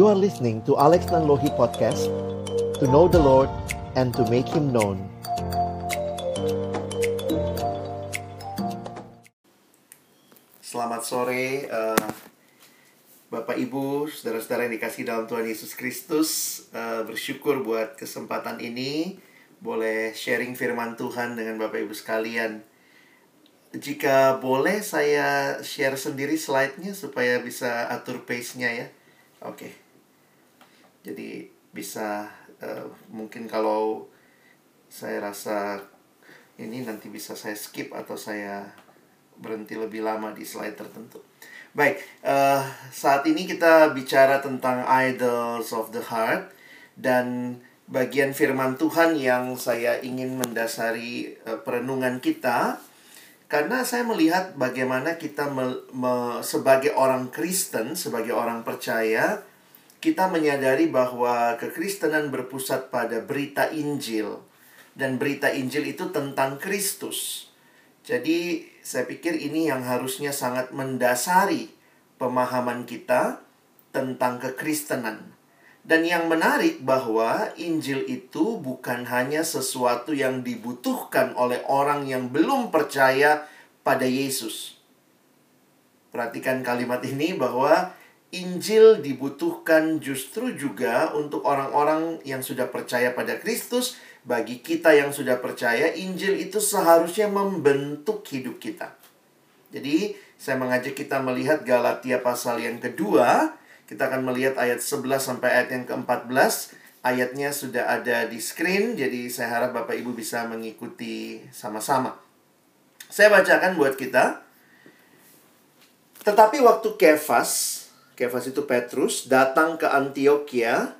You are listening to Alex Nanlohi Podcast To know the Lord and to make Him known. Selamat sore uh, Bapak Ibu, saudara-saudara yang dikasih dalam Tuhan Yesus Kristus. Uh, Bersyukur buat kesempatan ini Boleh sharing firman Tuhan dengan Bapak Ibu sekalian. Jika boleh saya share sendiri slide-nya supaya bisa atur pace-nya ya. Oke. okay. Jadi bisa uh, mungkin kalau saya rasa ini nanti bisa saya skip atau saya berhenti lebih lama di slide tertentu. Baik, uh, saat ini kita bicara tentang idols of the heart dan bagian firman Tuhan yang saya ingin mendasari uh, perenungan kita karena saya melihat bagaimana kita me, me, sebagai orang Kristen, sebagai orang percaya, kita menyadari bahwa kekristenan berpusat pada berita Injil dan berita Injil itu tentang Kristus. Jadi saya pikir ini yang harusnya sangat mendasari pemahaman kita tentang kekristenan. Dan yang menarik bahwa Injil itu bukan hanya sesuatu yang dibutuhkan oleh orang yang belum percaya pada Yesus. Perhatikan kalimat ini bahwa Injil dibutuhkan justru juga untuk orang-orang yang sudah percaya pada Kristus bagi kita yang sudah percaya, Injil itu seharusnya membentuk hidup kita. Jadi, saya mengajak kita melihat Galatia pasal yang kedua. Kita akan melihat ayat 11 sampai ayat yang ke-14. Ayatnya sudah ada di screen, jadi saya harap Bapak Ibu bisa mengikuti sama-sama. Saya bacakan buat kita. Tetapi waktu Kefas, Kefas itu Petrus, datang ke Antioquia,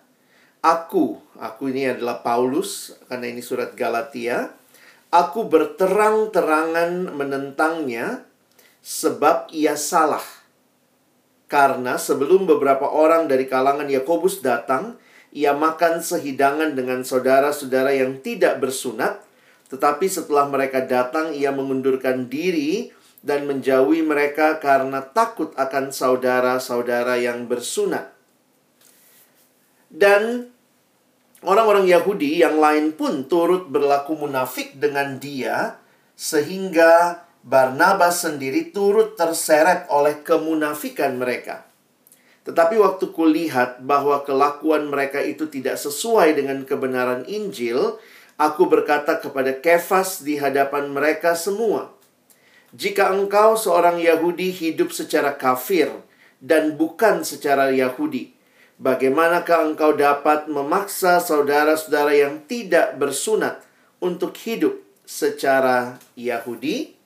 Aku, aku ini adalah Paulus, karena ini surat Galatia. Aku berterang-terangan menentangnya, sebab ia salah. Karena sebelum beberapa orang dari kalangan Yakobus datang, ia makan sehidangan dengan saudara-saudara yang tidak bersunat, tetapi setelah mereka datang, ia mengundurkan diri dan menjauhi mereka karena takut akan saudara-saudara yang bersunat. Dan orang-orang Yahudi yang lain pun turut berlaku munafik dengan dia sehingga Barnabas sendiri turut terseret oleh kemunafikan mereka. Tetapi waktu kulihat bahwa kelakuan mereka itu tidak sesuai dengan kebenaran Injil, aku berkata kepada Kefas di hadapan mereka semua, "Jika engkau seorang Yahudi hidup secara kafir dan bukan secara Yahudi, Bagaimanakah engkau dapat memaksa saudara-saudara yang tidak bersunat untuk hidup secara Yahudi?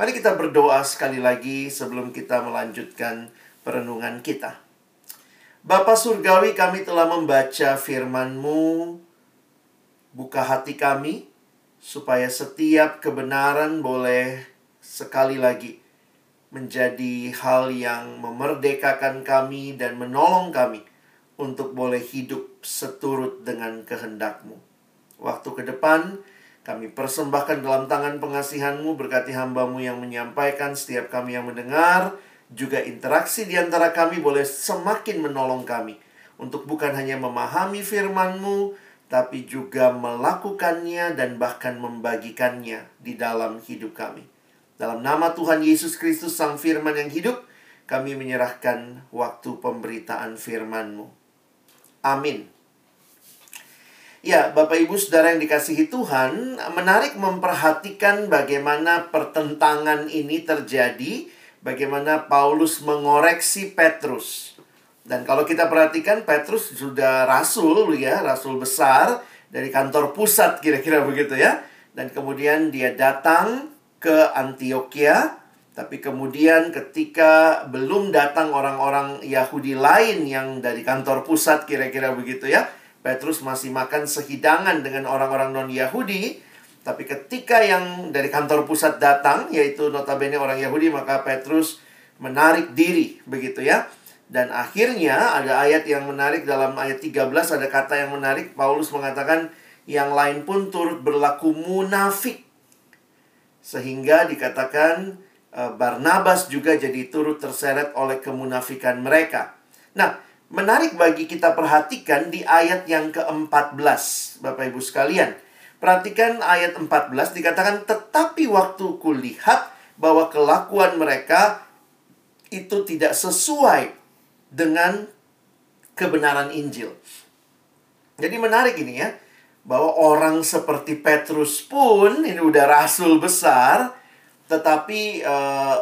Mari kita berdoa sekali lagi sebelum kita melanjutkan perenungan kita. Bapa Surgawi kami telah membaca firman-Mu. Buka hati kami supaya setiap kebenaran boleh sekali lagi menjadi hal yang memerdekakan kami dan menolong kami untuk boleh hidup seturut dengan kehendakmu. Waktu ke depan, kami persembahkan dalam tangan pengasihanmu berkati hambamu yang menyampaikan setiap kami yang mendengar, juga interaksi di antara kami boleh semakin menolong kami untuk bukan hanya memahami firmanmu, tapi juga melakukannya dan bahkan membagikannya di dalam hidup kami. Dalam nama Tuhan Yesus Kristus Sang Firman yang hidup, kami menyerahkan waktu pemberitaan firman-Mu. Amin. Ya, Bapak Ibu Saudara yang dikasihi Tuhan, menarik memperhatikan bagaimana pertentangan ini terjadi, bagaimana Paulus mengoreksi Petrus. Dan kalau kita perhatikan Petrus sudah rasul ya, rasul besar dari kantor pusat kira-kira begitu ya. Dan kemudian dia datang ke Antioquia tapi kemudian ketika belum datang orang-orang Yahudi lain yang dari kantor pusat kira-kira begitu ya. Petrus masih makan sehidangan dengan orang-orang non-Yahudi. Tapi ketika yang dari kantor pusat datang, yaitu notabene orang Yahudi, maka Petrus menarik diri begitu ya. Dan akhirnya ada ayat yang menarik dalam ayat 13 ada kata yang menarik Paulus mengatakan yang lain pun turut berlaku munafik. Sehingga dikatakan Eh, Barnabas juga jadi turut terseret oleh kemunafikan mereka. Nah, menarik bagi kita perhatikan di ayat yang ke-14, Bapak Ibu sekalian. Perhatikan ayat 14 dikatakan tetapi waktu kulihat bahwa kelakuan mereka itu tidak sesuai dengan kebenaran Injil. Jadi menarik ini ya, bahwa orang seperti Petrus pun ini udah rasul besar, tetapi uh,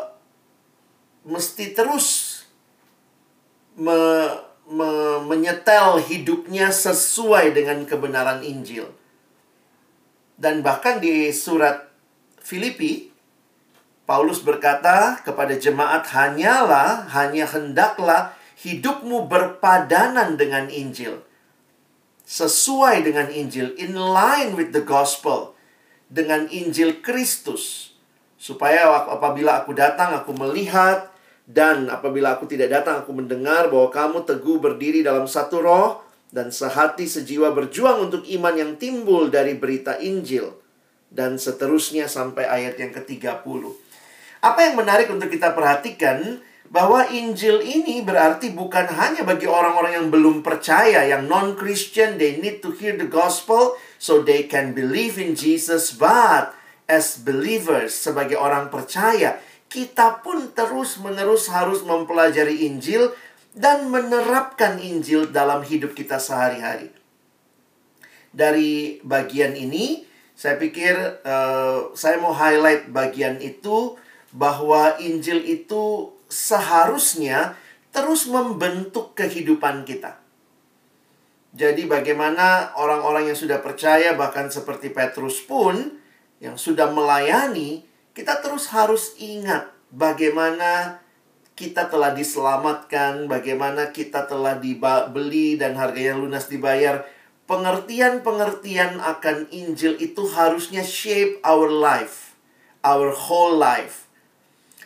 mesti terus me, me, menyetel hidupnya sesuai dengan kebenaran Injil. Dan bahkan di surat Filipi, Paulus berkata kepada jemaat, "Hanyalah, hanya hendaklah hidupmu berpadanan dengan Injil." Sesuai dengan Injil, in line with the gospel, dengan Injil Kristus. Supaya apabila aku datang, aku melihat, dan apabila aku tidak datang, aku mendengar bahwa kamu teguh berdiri dalam satu roh, dan sehati sejiwa berjuang untuk iman yang timbul dari berita Injil dan seterusnya sampai ayat yang ke-30. Apa yang menarik untuk kita perhatikan bahwa Injil ini berarti bukan hanya bagi orang-orang yang belum percaya, yang non-Christian, they need to hear the gospel so they can believe in Jesus, but as believers, sebagai orang percaya, kita pun terus-menerus harus mempelajari Injil dan menerapkan Injil dalam hidup kita sehari-hari. Dari bagian ini, saya pikir uh, saya mau highlight bagian itu bahwa Injil itu seharusnya terus membentuk kehidupan kita. Jadi bagaimana orang-orang yang sudah percaya bahkan seperti Petrus pun yang sudah melayani, kita terus harus ingat bagaimana kita telah diselamatkan, bagaimana kita telah dibeli dan harganya lunas dibayar. Pengertian-pengertian akan Injil itu harusnya shape our life, our whole life.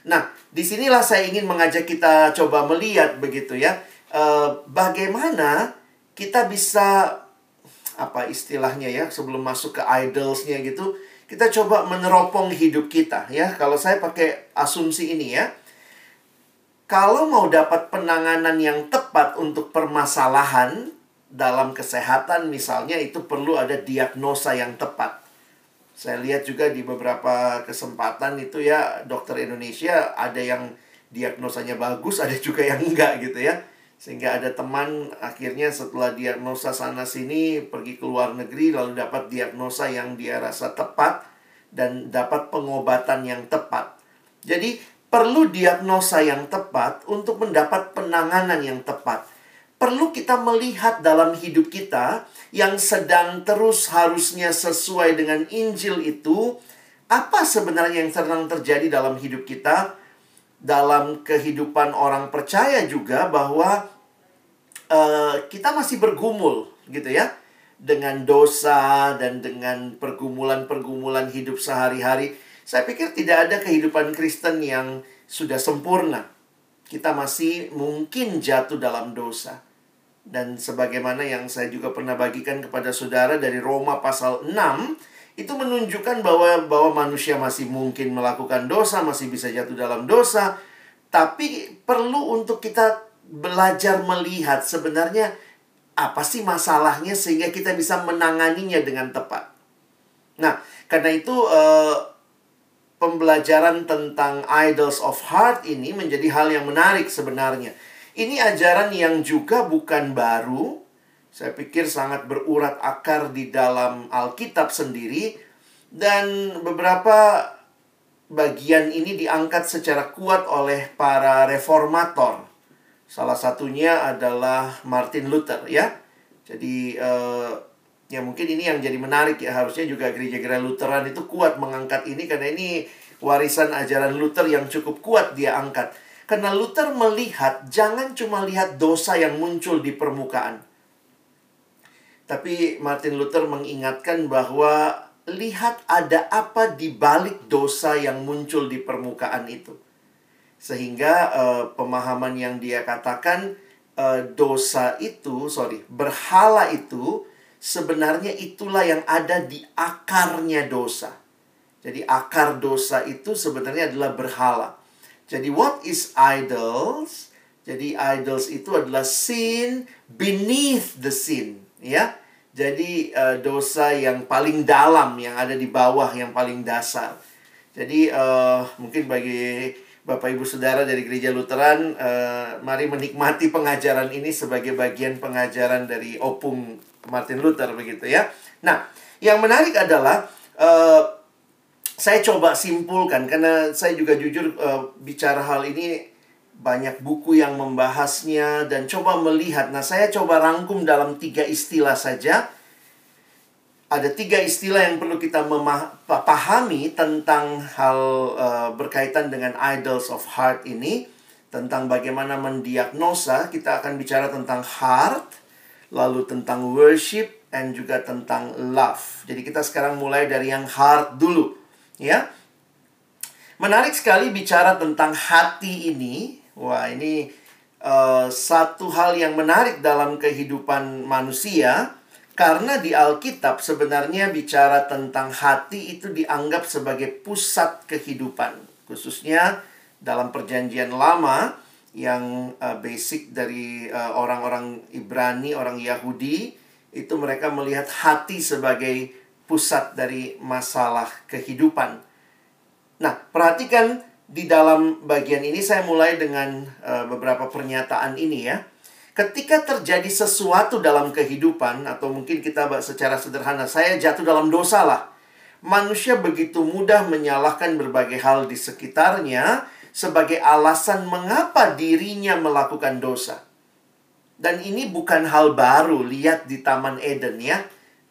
Nah, di sinilah saya ingin mengajak kita coba melihat begitu ya, uh, bagaimana kita bisa apa istilahnya ya sebelum masuk ke idolsnya gitu, kita coba meneropong hidup kita ya. Kalau saya pakai asumsi ini ya, kalau mau dapat penanganan yang tepat untuk permasalahan dalam kesehatan misalnya itu perlu ada diagnosa yang tepat. Saya lihat juga di beberapa kesempatan itu ya dokter Indonesia ada yang diagnosanya bagus, ada juga yang enggak gitu ya. Sehingga ada teman akhirnya setelah diagnosa sana sini pergi ke luar negeri lalu dapat diagnosa yang dia rasa tepat dan dapat pengobatan yang tepat. Jadi perlu diagnosa yang tepat untuk mendapat penanganan yang tepat. Perlu kita melihat dalam hidup kita yang sedang terus harusnya sesuai dengan Injil itu, apa sebenarnya yang sedang terjadi dalam hidup kita, dalam kehidupan orang percaya juga bahwa uh, kita masih bergumul, gitu ya, dengan dosa dan dengan pergumulan-pergumulan hidup sehari-hari saya pikir tidak ada kehidupan Kristen yang sudah sempurna. Kita masih mungkin jatuh dalam dosa. Dan sebagaimana yang saya juga pernah bagikan kepada saudara dari Roma pasal 6, itu menunjukkan bahwa bahwa manusia masih mungkin melakukan dosa, masih bisa jatuh dalam dosa, tapi perlu untuk kita belajar melihat sebenarnya apa sih masalahnya sehingga kita bisa menanganinya dengan tepat. Nah, karena itu uh, pembelajaran tentang idols of heart ini menjadi hal yang menarik sebenarnya. Ini ajaran yang juga bukan baru. Saya pikir sangat berurat akar di dalam Alkitab sendiri dan beberapa bagian ini diangkat secara kuat oleh para reformator. Salah satunya adalah Martin Luther ya. Jadi eh, ya mungkin ini yang jadi menarik ya harusnya juga gereja-gereja Lutheran itu kuat mengangkat ini karena ini warisan ajaran Luther yang cukup kuat dia angkat. Karena Luther melihat jangan cuma lihat dosa yang muncul di permukaan. Tapi Martin Luther mengingatkan bahwa lihat ada apa di balik dosa yang muncul di permukaan itu. Sehingga uh, pemahaman yang dia katakan uh, dosa itu, sorry, berhala itu sebenarnya itulah yang ada di akarnya dosa. Jadi akar dosa itu sebenarnya adalah berhala. Jadi what is idols? Jadi idols itu adalah sin beneath the sin, ya. Jadi uh, dosa yang paling dalam yang ada di bawah yang paling dasar. Jadi uh, mungkin bagi Bapak Ibu Saudara dari Gereja Lutheran, uh, mari menikmati pengajaran ini sebagai bagian pengajaran dari opung Martin Luther begitu ya. Nah, yang menarik adalah uh, saya coba simpulkan karena saya juga jujur uh, bicara hal ini banyak buku yang membahasnya dan coba melihat. Nah, saya coba rangkum dalam tiga istilah saja. Ada tiga istilah yang perlu kita pahami tentang hal uh, berkaitan dengan idols of heart ini. Tentang bagaimana mendiagnosa, kita akan bicara tentang heart, lalu tentang worship, dan juga tentang love. Jadi kita sekarang mulai dari yang heart dulu. Ya, Menarik sekali bicara tentang hati ini. Wah, ini uh, satu hal yang menarik dalam kehidupan manusia. Karena di Alkitab sebenarnya bicara tentang hati itu dianggap sebagai pusat kehidupan, khususnya dalam Perjanjian Lama yang uh, basic dari eh, orang-orang Ibrani, orang Yahudi, itu mereka melihat hati sebagai pusat dari masalah kehidupan. Nah, perhatikan di dalam bagian ini saya mulai dengan uh, beberapa pernyataan ini ya. Ketika terjadi sesuatu dalam kehidupan atau mungkin kita secara sederhana saya jatuh dalam dosa lah. Manusia begitu mudah menyalahkan berbagai hal di sekitarnya sebagai alasan mengapa dirinya melakukan dosa. Dan ini bukan hal baru, lihat di Taman Eden ya.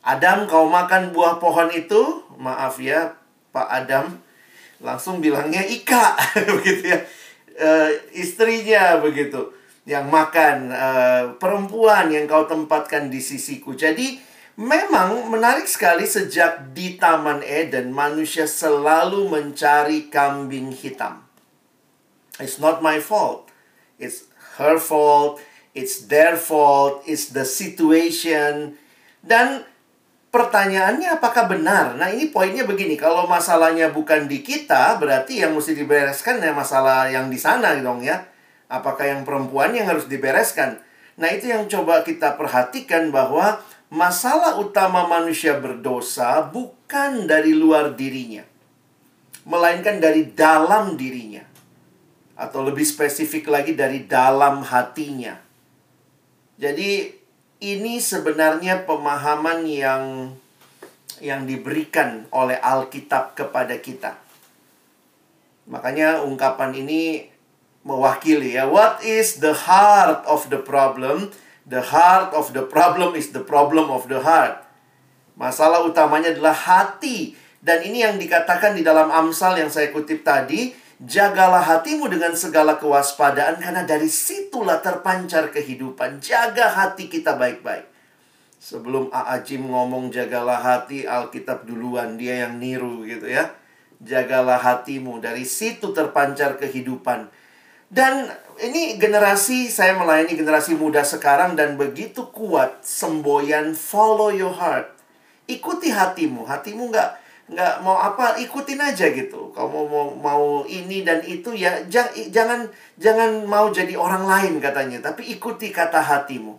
Adam kau makan buah pohon itu, maaf ya Pak Adam, langsung bilangnya Ika begitu ya. E, istrinya begitu. Yang makan e, perempuan yang kau tempatkan di sisiku. Jadi memang menarik sekali sejak di Taman Eden manusia selalu mencari kambing hitam. It's not my fault. It's her fault. It's their fault. It's the situation. Dan Pertanyaannya apakah benar? Nah ini poinnya begini, kalau masalahnya bukan di kita, berarti yang mesti dibereskan ya masalah yang di sana dong ya. Apakah yang perempuan yang harus dibereskan? Nah itu yang coba kita perhatikan bahwa masalah utama manusia berdosa bukan dari luar dirinya. Melainkan dari dalam dirinya. Atau lebih spesifik lagi dari dalam hatinya. Jadi ini sebenarnya pemahaman yang yang diberikan oleh Alkitab kepada kita. Makanya ungkapan ini mewakili ya, what is the heart of the problem? The heart of the problem is the problem of the heart. Masalah utamanya adalah hati. Dan ini yang dikatakan di dalam Amsal yang saya kutip tadi, Jagalah hatimu dengan segala kewaspadaan karena dari situlah terpancar kehidupan. Jaga hati kita baik-baik. Sebelum A.A. Jim ngomong jagalah hati, Alkitab duluan. Dia yang niru gitu ya. Jagalah hatimu. Dari situ terpancar kehidupan. Dan ini generasi, saya melayani generasi muda sekarang dan begitu kuat semboyan follow your heart. Ikuti hatimu. Hatimu nggak nggak mau apa ikutin aja gitu. Kamu mau mau ini dan itu ya jangan jangan mau jadi orang lain katanya tapi ikuti kata hatimu.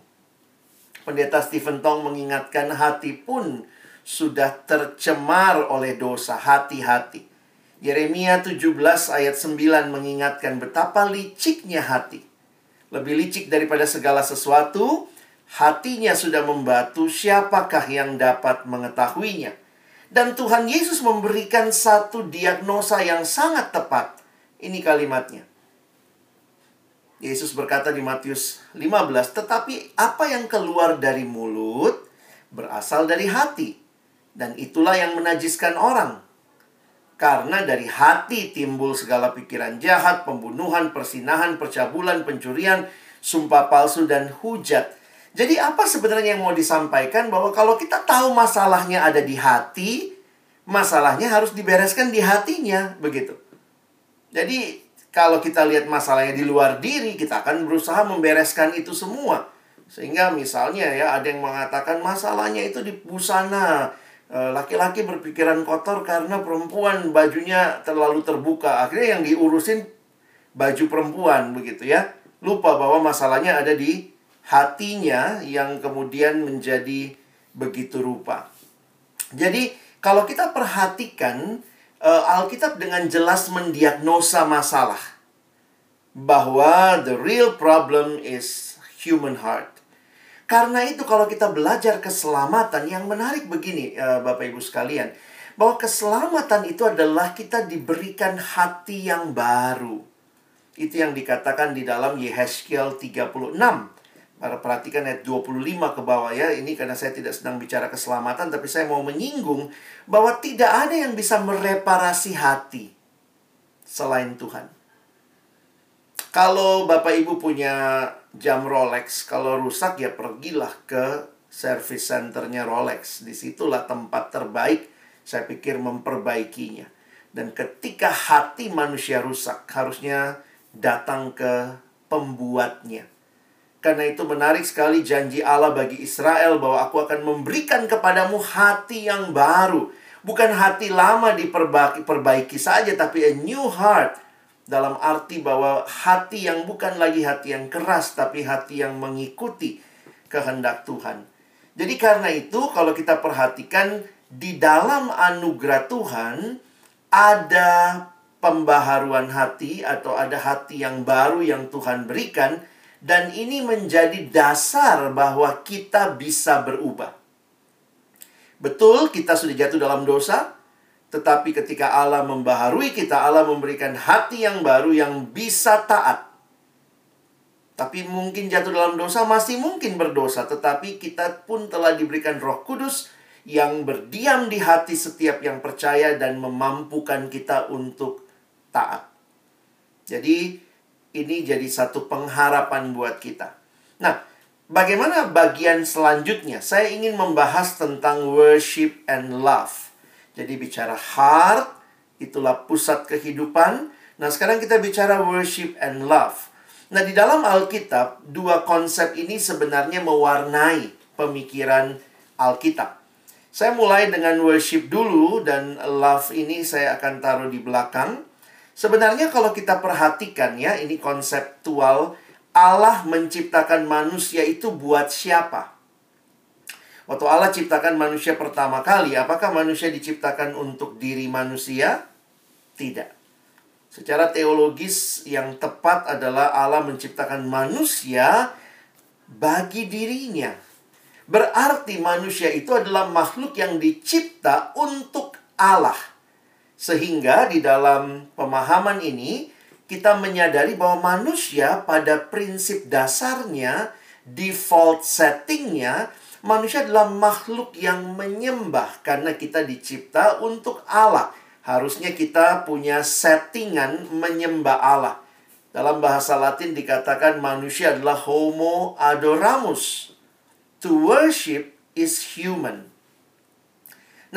Pendeta Stephen Tong mengingatkan hati pun sudah tercemar oleh dosa hati-hati. Yeremia 17 ayat 9 mengingatkan betapa liciknya hati. Lebih licik daripada segala sesuatu hatinya sudah membatu siapakah yang dapat mengetahuinya dan Tuhan Yesus memberikan satu diagnosa yang sangat tepat. Ini kalimatnya. Yesus berkata di Matius 15, "Tetapi apa yang keluar dari mulut berasal dari hati, dan itulah yang menajiskan orang. Karena dari hati timbul segala pikiran jahat, pembunuhan, persinahan, percabulan, pencurian, sumpah palsu dan hujat." Jadi apa sebenarnya yang mau disampaikan bahwa kalau kita tahu masalahnya ada di hati, masalahnya harus dibereskan di hatinya, begitu. Jadi kalau kita lihat masalahnya di luar diri, kita akan berusaha membereskan itu semua. Sehingga misalnya ya ada yang mengatakan masalahnya itu di busana. Eh, laki-laki berpikiran kotor karena perempuan bajunya terlalu terbuka. Akhirnya yang diurusin baju perempuan begitu ya lupa bahwa masalahnya ada di hatinya yang kemudian menjadi begitu rupa. Jadi, kalau kita perhatikan uh, Alkitab dengan jelas mendiagnosa masalah bahwa the real problem is human heart. Karena itu kalau kita belajar keselamatan yang menarik begini uh, Bapak Ibu sekalian, bahwa keselamatan itu adalah kita diberikan hati yang baru. Itu yang dikatakan di dalam Yehezkiel 36. Para perhatikan ayat 25 ke bawah ya. Ini karena saya tidak sedang bicara keselamatan tapi saya mau menyinggung bahwa tidak ada yang bisa mereparasi hati selain Tuhan. Kalau Bapak Ibu punya jam Rolex, kalau rusak ya pergilah ke service centernya Rolex. Di situlah tempat terbaik saya pikir memperbaikinya. Dan ketika hati manusia rusak, harusnya datang ke pembuatnya. Karena itu menarik sekali janji Allah bagi Israel bahwa aku akan memberikan kepadamu hati yang baru. Bukan hati lama diperbaiki perbaiki saja, tapi a new heart dalam arti bahwa hati yang bukan lagi hati yang keras, tapi hati yang mengikuti kehendak Tuhan. Jadi karena itu kalau kita perhatikan di dalam anugerah Tuhan ada pembaharuan hati atau ada hati yang baru yang Tuhan berikan dan ini menjadi dasar bahwa kita bisa berubah. Betul, kita sudah jatuh dalam dosa, tetapi ketika Allah membaharui kita, Allah memberikan hati yang baru yang bisa taat. Tapi mungkin jatuh dalam dosa, masih mungkin berdosa. Tetapi kita pun telah diberikan roh kudus yang berdiam di hati setiap yang percaya dan memampukan kita untuk taat. Jadi ini jadi satu pengharapan buat kita. Nah, bagaimana bagian selanjutnya? Saya ingin membahas tentang worship and love. Jadi bicara heart, itulah pusat kehidupan. Nah, sekarang kita bicara worship and love. Nah, di dalam Alkitab, dua konsep ini sebenarnya mewarnai pemikiran Alkitab. Saya mulai dengan worship dulu dan love ini saya akan taruh di belakang. Sebenarnya kalau kita perhatikan ya, ini konseptual Allah menciptakan manusia itu buat siapa? Waktu Allah ciptakan manusia pertama kali, apakah manusia diciptakan untuk diri manusia? Tidak. Secara teologis yang tepat adalah Allah menciptakan manusia bagi dirinya. Berarti manusia itu adalah makhluk yang dicipta untuk Allah. Sehingga di dalam pemahaman ini kita menyadari bahwa manusia pada prinsip dasarnya, default settingnya manusia adalah makhluk yang menyembah karena kita dicipta untuk Allah. Harusnya kita punya settingan menyembah Allah. Dalam bahasa Latin dikatakan manusia adalah homo adoramus. To worship is human.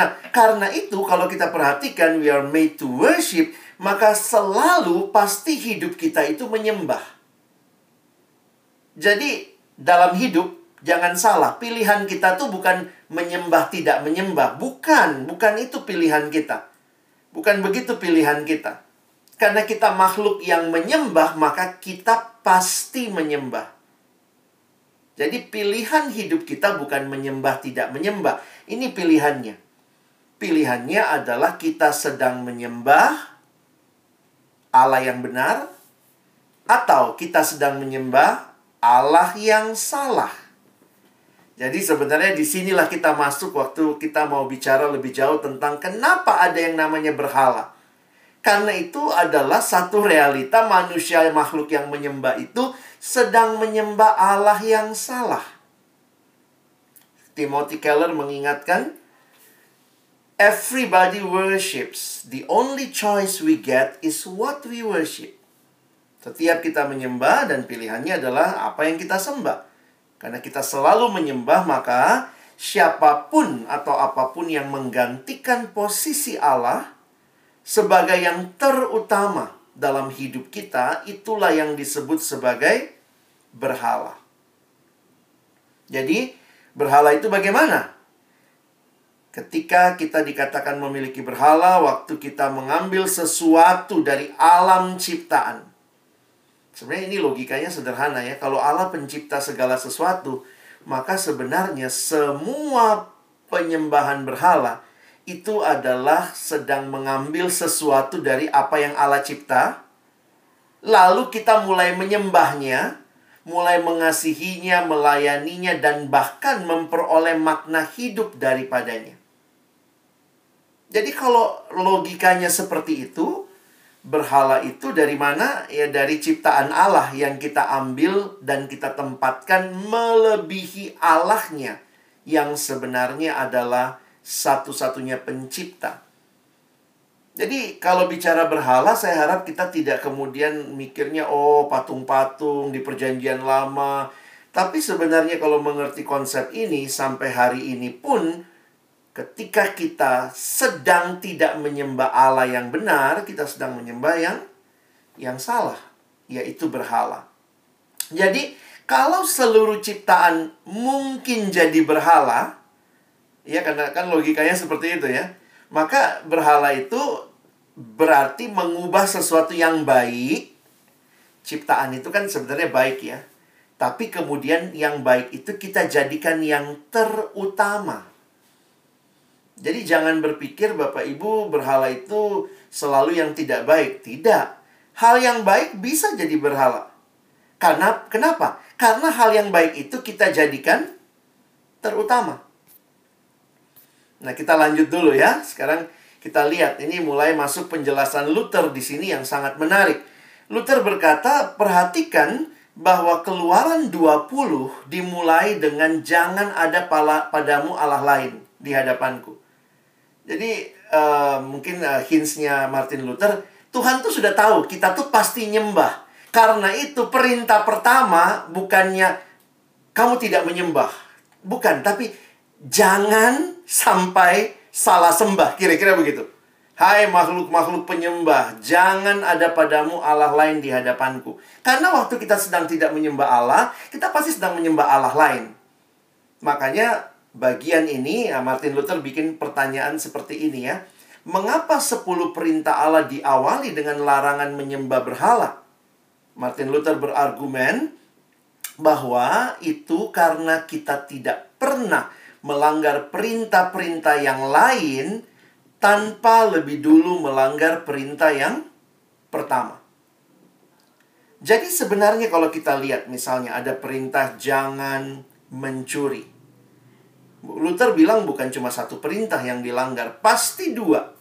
Nah, karena itu kalau kita perhatikan we are made to worship, maka selalu pasti hidup kita itu menyembah. Jadi, dalam hidup Jangan salah, pilihan kita tuh bukan menyembah tidak menyembah. Bukan, bukan itu pilihan kita. Bukan begitu pilihan kita. Karena kita makhluk yang menyembah, maka kita pasti menyembah. Jadi pilihan hidup kita bukan menyembah tidak menyembah. Ini pilihannya. Pilihannya adalah kita sedang menyembah Allah yang benar atau kita sedang menyembah Allah yang salah. Jadi sebenarnya di sinilah kita masuk waktu kita mau bicara lebih jauh tentang kenapa ada yang namanya berhala. Karena itu adalah satu realita manusia makhluk yang menyembah itu sedang menyembah Allah yang salah. Timothy Keller mengingatkan, Everybody worships. The only choice we get is what we worship. Setiap kita menyembah dan pilihannya adalah apa yang kita sembah. Karena kita selalu menyembah, maka siapa pun atau apa pun yang menggantikan posisi Allah sebagai yang terutama dalam hidup kita, itulah yang disebut sebagai berhala. Jadi, berhala itu bagaimana? Ketika kita dikatakan memiliki berhala, waktu kita mengambil sesuatu dari alam ciptaan, Sebenarnya ini logikanya sederhana ya. Kalau Allah pencipta segala sesuatu, maka sebenarnya semua penyembahan berhala itu adalah sedang mengambil sesuatu dari apa yang Allah cipta. Lalu kita mulai menyembahnya, mulai mengasihinya, melayaninya, dan bahkan memperoleh makna hidup daripadanya. Jadi kalau logikanya seperti itu, berhala itu dari mana? Ya dari ciptaan Allah yang kita ambil dan kita tempatkan melebihi Allahnya yang sebenarnya adalah satu-satunya pencipta. Jadi kalau bicara berhala saya harap kita tidak kemudian mikirnya oh patung-patung di perjanjian lama. Tapi sebenarnya kalau mengerti konsep ini sampai hari ini pun Ketika kita sedang tidak menyembah Allah yang benar, kita sedang menyembah yang yang salah, yaitu berhala. Jadi, kalau seluruh ciptaan mungkin jadi berhala, ya karena kan logikanya seperti itu ya. Maka berhala itu berarti mengubah sesuatu yang baik. Ciptaan itu kan sebenarnya baik ya. Tapi kemudian yang baik itu kita jadikan yang terutama. Jadi jangan berpikir Bapak Ibu berhala itu selalu yang tidak baik. Tidak. Hal yang baik bisa jadi berhala. Karena kenapa? Karena hal yang baik itu kita jadikan terutama. Nah, kita lanjut dulu ya. Sekarang kita lihat ini mulai masuk penjelasan Luther di sini yang sangat menarik. Luther berkata, "Perhatikan bahwa Keluaran 20 dimulai dengan jangan ada padamu Allah lain di hadapanku." Jadi uh, mungkin uh, hintsnya Martin Luther, Tuhan tuh sudah tahu kita tuh pasti nyembah. Karena itu perintah pertama bukannya kamu tidak menyembah. Bukan, tapi jangan sampai salah sembah. Kira-kira begitu. Hai makhluk-makhluk penyembah, jangan ada padamu Allah lain di hadapanku. Karena waktu kita sedang tidak menyembah Allah, kita pasti sedang menyembah Allah lain. Makanya bagian ini ya Martin Luther bikin pertanyaan seperti ini ya. Mengapa 10 perintah Allah diawali dengan larangan menyembah berhala? Martin Luther berargumen bahwa itu karena kita tidak pernah melanggar perintah-perintah yang lain tanpa lebih dulu melanggar perintah yang pertama. Jadi sebenarnya kalau kita lihat misalnya ada perintah jangan mencuri. Luther bilang bukan cuma satu perintah yang dilanggar, pasti dua.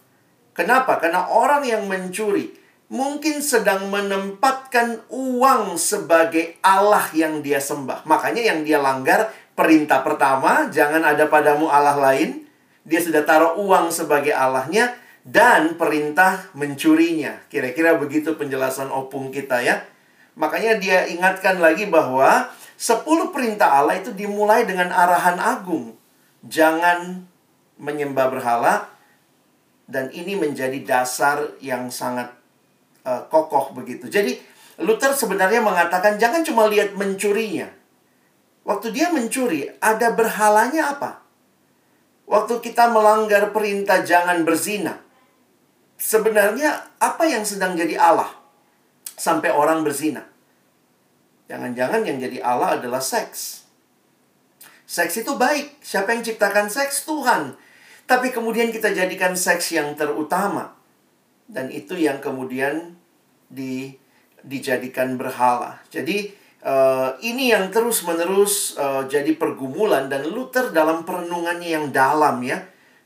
Kenapa? Karena orang yang mencuri mungkin sedang menempatkan uang sebagai Allah yang dia sembah. Makanya yang dia langgar perintah pertama, jangan ada padamu Allah lain. Dia sudah taruh uang sebagai Allahnya dan perintah mencurinya. Kira-kira begitu penjelasan opung kita ya. Makanya dia ingatkan lagi bahwa 10 perintah Allah itu dimulai dengan arahan agung jangan menyembah berhala dan ini menjadi dasar yang sangat uh, kokoh begitu. Jadi Luther sebenarnya mengatakan jangan cuma lihat mencurinya. Waktu dia mencuri, ada berhalanya apa? Waktu kita melanggar perintah jangan berzina. Sebenarnya apa yang sedang jadi Allah sampai orang berzina? Jangan-jangan yang jadi Allah adalah seks. Seks itu baik. Siapa yang ciptakan seks? Tuhan. Tapi kemudian kita jadikan seks yang terutama. Dan itu yang kemudian di, dijadikan berhala. Jadi uh, ini yang terus-menerus uh, jadi pergumulan dan Luther dalam perenungannya yang dalam ya.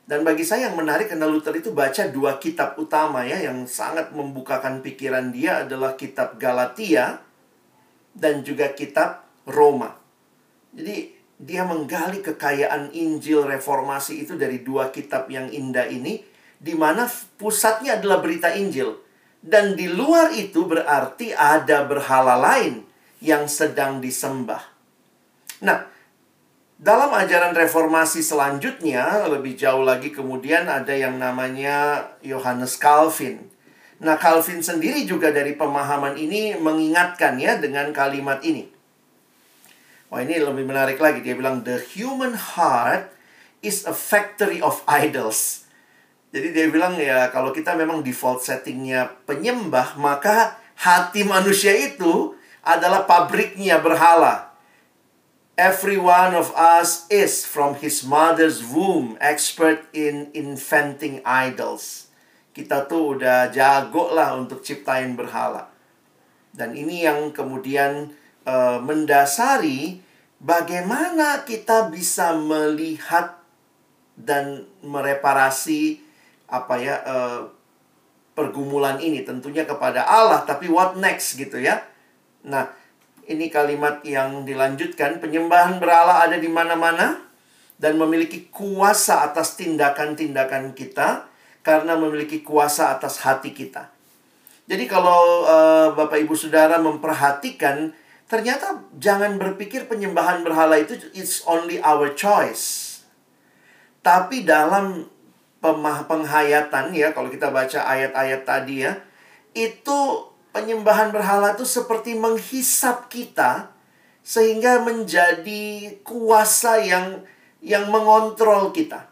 Dan bagi saya yang menarik karena Luther itu baca dua kitab utama ya yang sangat membukakan pikiran dia adalah kitab Galatia dan juga kitab Roma. Jadi dia menggali kekayaan Injil reformasi itu dari dua kitab yang indah ini di mana pusatnya adalah berita Injil dan di luar itu berarti ada berhala lain yang sedang disembah. Nah, dalam ajaran reformasi selanjutnya lebih jauh lagi kemudian ada yang namanya Yohanes Calvin. Nah, Calvin sendiri juga dari pemahaman ini mengingatkan ya dengan kalimat ini. Wah ini lebih menarik lagi. Dia bilang, the human heart is a factory of idols. Jadi dia bilang ya kalau kita memang default settingnya penyembah, maka hati manusia itu adalah pabriknya berhala. Every one of us is from his mother's womb expert in inventing idols. Kita tuh udah jago lah untuk ciptain berhala. Dan ini yang kemudian uh, mendasari bagaimana kita bisa melihat dan mereparasi apa ya uh, pergumulan ini tentunya kepada Allah tapi what next gitu ya. Nah, ini kalimat yang dilanjutkan, penyembahan berhala ada di mana-mana dan memiliki kuasa atas tindakan-tindakan kita karena memiliki kuasa atas hati kita. Jadi kalau uh, Bapak Ibu Saudara memperhatikan, ternyata jangan berpikir penyembahan berhala itu it's only our choice. Tapi dalam penghayatan ya, kalau kita baca ayat-ayat tadi ya, itu penyembahan berhala itu seperti menghisap kita sehingga menjadi kuasa yang yang mengontrol kita.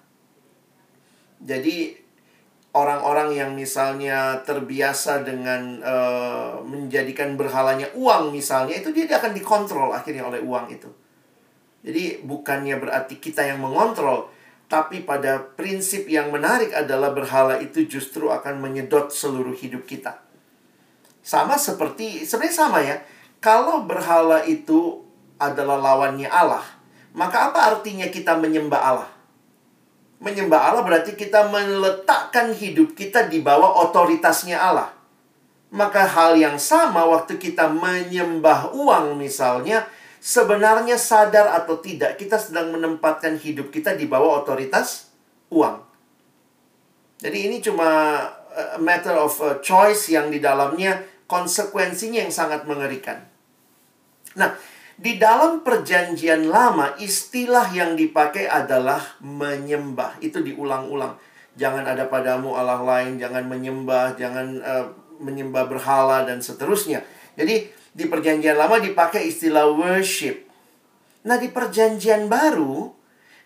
Jadi orang-orang yang misalnya terbiasa dengan uh, menjadikan berhalanya uang misalnya itu dia akan dikontrol akhirnya oleh uang itu. Jadi bukannya berarti kita yang mengontrol, tapi pada prinsip yang menarik adalah berhala itu justru akan menyedot seluruh hidup kita. Sama seperti, sebenarnya sama ya. Kalau berhala itu adalah lawannya Allah, maka apa artinya kita menyembah Allah? Menyembah Allah berarti kita meletakkan hidup kita di bawah otoritasnya Allah. Maka hal yang sama waktu kita menyembah uang misalnya, sebenarnya sadar atau tidak kita sedang menempatkan hidup kita di bawah otoritas uang. Jadi ini cuma a matter of choice yang di dalamnya konsekuensinya yang sangat mengerikan. Nah, di dalam perjanjian lama istilah yang dipakai adalah menyembah. Itu diulang-ulang. Jangan ada padamu Allah lain, jangan menyembah, jangan uh, menyembah berhala dan seterusnya. Jadi di perjanjian lama dipakai istilah worship. Nah, di perjanjian baru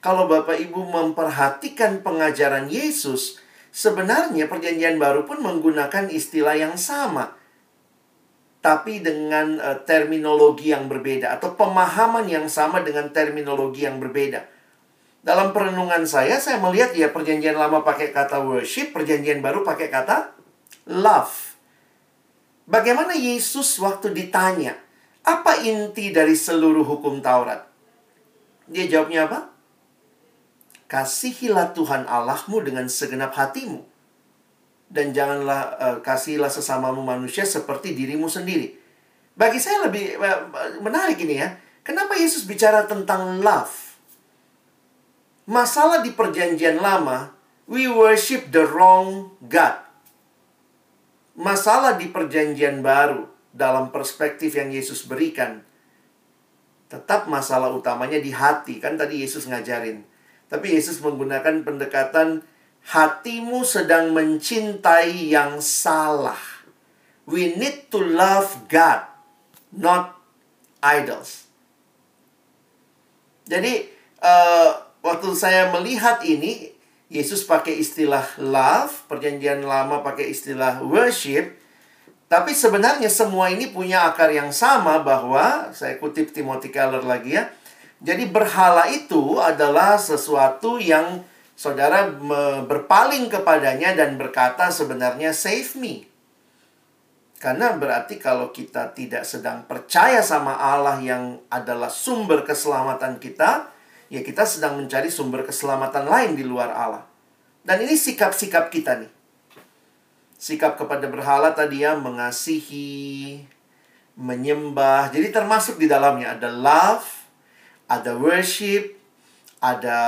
kalau Bapak Ibu memperhatikan pengajaran Yesus, sebenarnya perjanjian baru pun menggunakan istilah yang sama tapi dengan uh, terminologi yang berbeda atau pemahaman yang sama dengan terminologi yang berbeda. Dalam perenungan saya, saya melihat ya perjanjian lama pakai kata worship, perjanjian baru pakai kata love. Bagaimana Yesus waktu ditanya, apa inti dari seluruh hukum Taurat? Dia jawabnya apa? Kasihilah Tuhan Allahmu dengan segenap hatimu dan janganlah uh, kasihilah sesamamu manusia seperti dirimu sendiri. Bagi saya lebih uh, menarik ini ya. Kenapa Yesus bicara tentang love? Masalah di perjanjian lama, we worship the wrong God. Masalah di perjanjian baru dalam perspektif yang Yesus berikan, tetap masalah utamanya di hati. Kan tadi Yesus ngajarin. Tapi Yesus menggunakan pendekatan hatimu sedang mencintai yang salah. We need to love God, not idols. Jadi, uh, waktu saya melihat ini, Yesus pakai istilah love, perjanjian lama pakai istilah worship, tapi sebenarnya semua ini punya akar yang sama bahwa, saya kutip Timothy Keller lagi ya, jadi berhala itu adalah sesuatu yang saudara berpaling kepadanya dan berkata sebenarnya save me. Karena berarti kalau kita tidak sedang percaya sama Allah yang adalah sumber keselamatan kita, ya kita sedang mencari sumber keselamatan lain di luar Allah. Dan ini sikap-sikap kita nih. Sikap kepada berhala tadi ya mengasihi, menyembah. Jadi termasuk di dalamnya ada love, ada worship, ada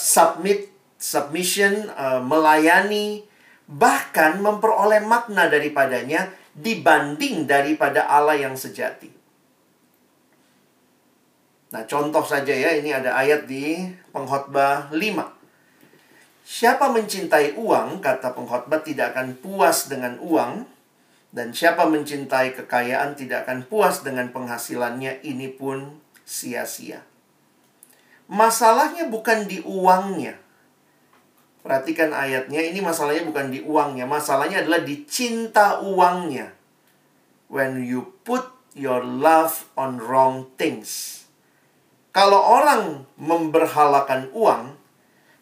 submit submission, uh, melayani, bahkan memperoleh makna daripadanya dibanding daripada Allah yang sejati. Nah, contoh saja ya, ini ada ayat di pengkhotbah 5. Siapa mencintai uang, kata pengkhotbah tidak akan puas dengan uang, dan siapa mencintai kekayaan tidak akan puas dengan penghasilannya, ini pun sia-sia. Masalahnya bukan di uangnya, Perhatikan ayatnya, ini masalahnya bukan di uangnya, masalahnya adalah di cinta uangnya. When you put your love on wrong things. Kalau orang memberhalakan uang,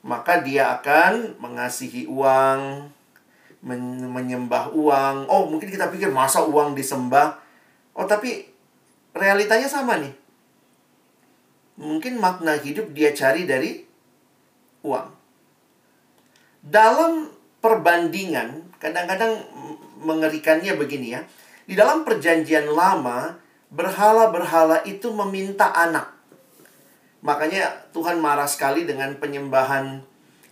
maka dia akan mengasihi uang, men menyembah uang. Oh, mungkin kita pikir masa uang disembah. Oh, tapi realitanya sama nih. Mungkin makna hidup dia cari dari uang. Dalam perbandingan, kadang-kadang mengerikannya begini ya. Di dalam perjanjian lama, berhala-berhala itu meminta anak. Makanya Tuhan marah sekali dengan penyembahan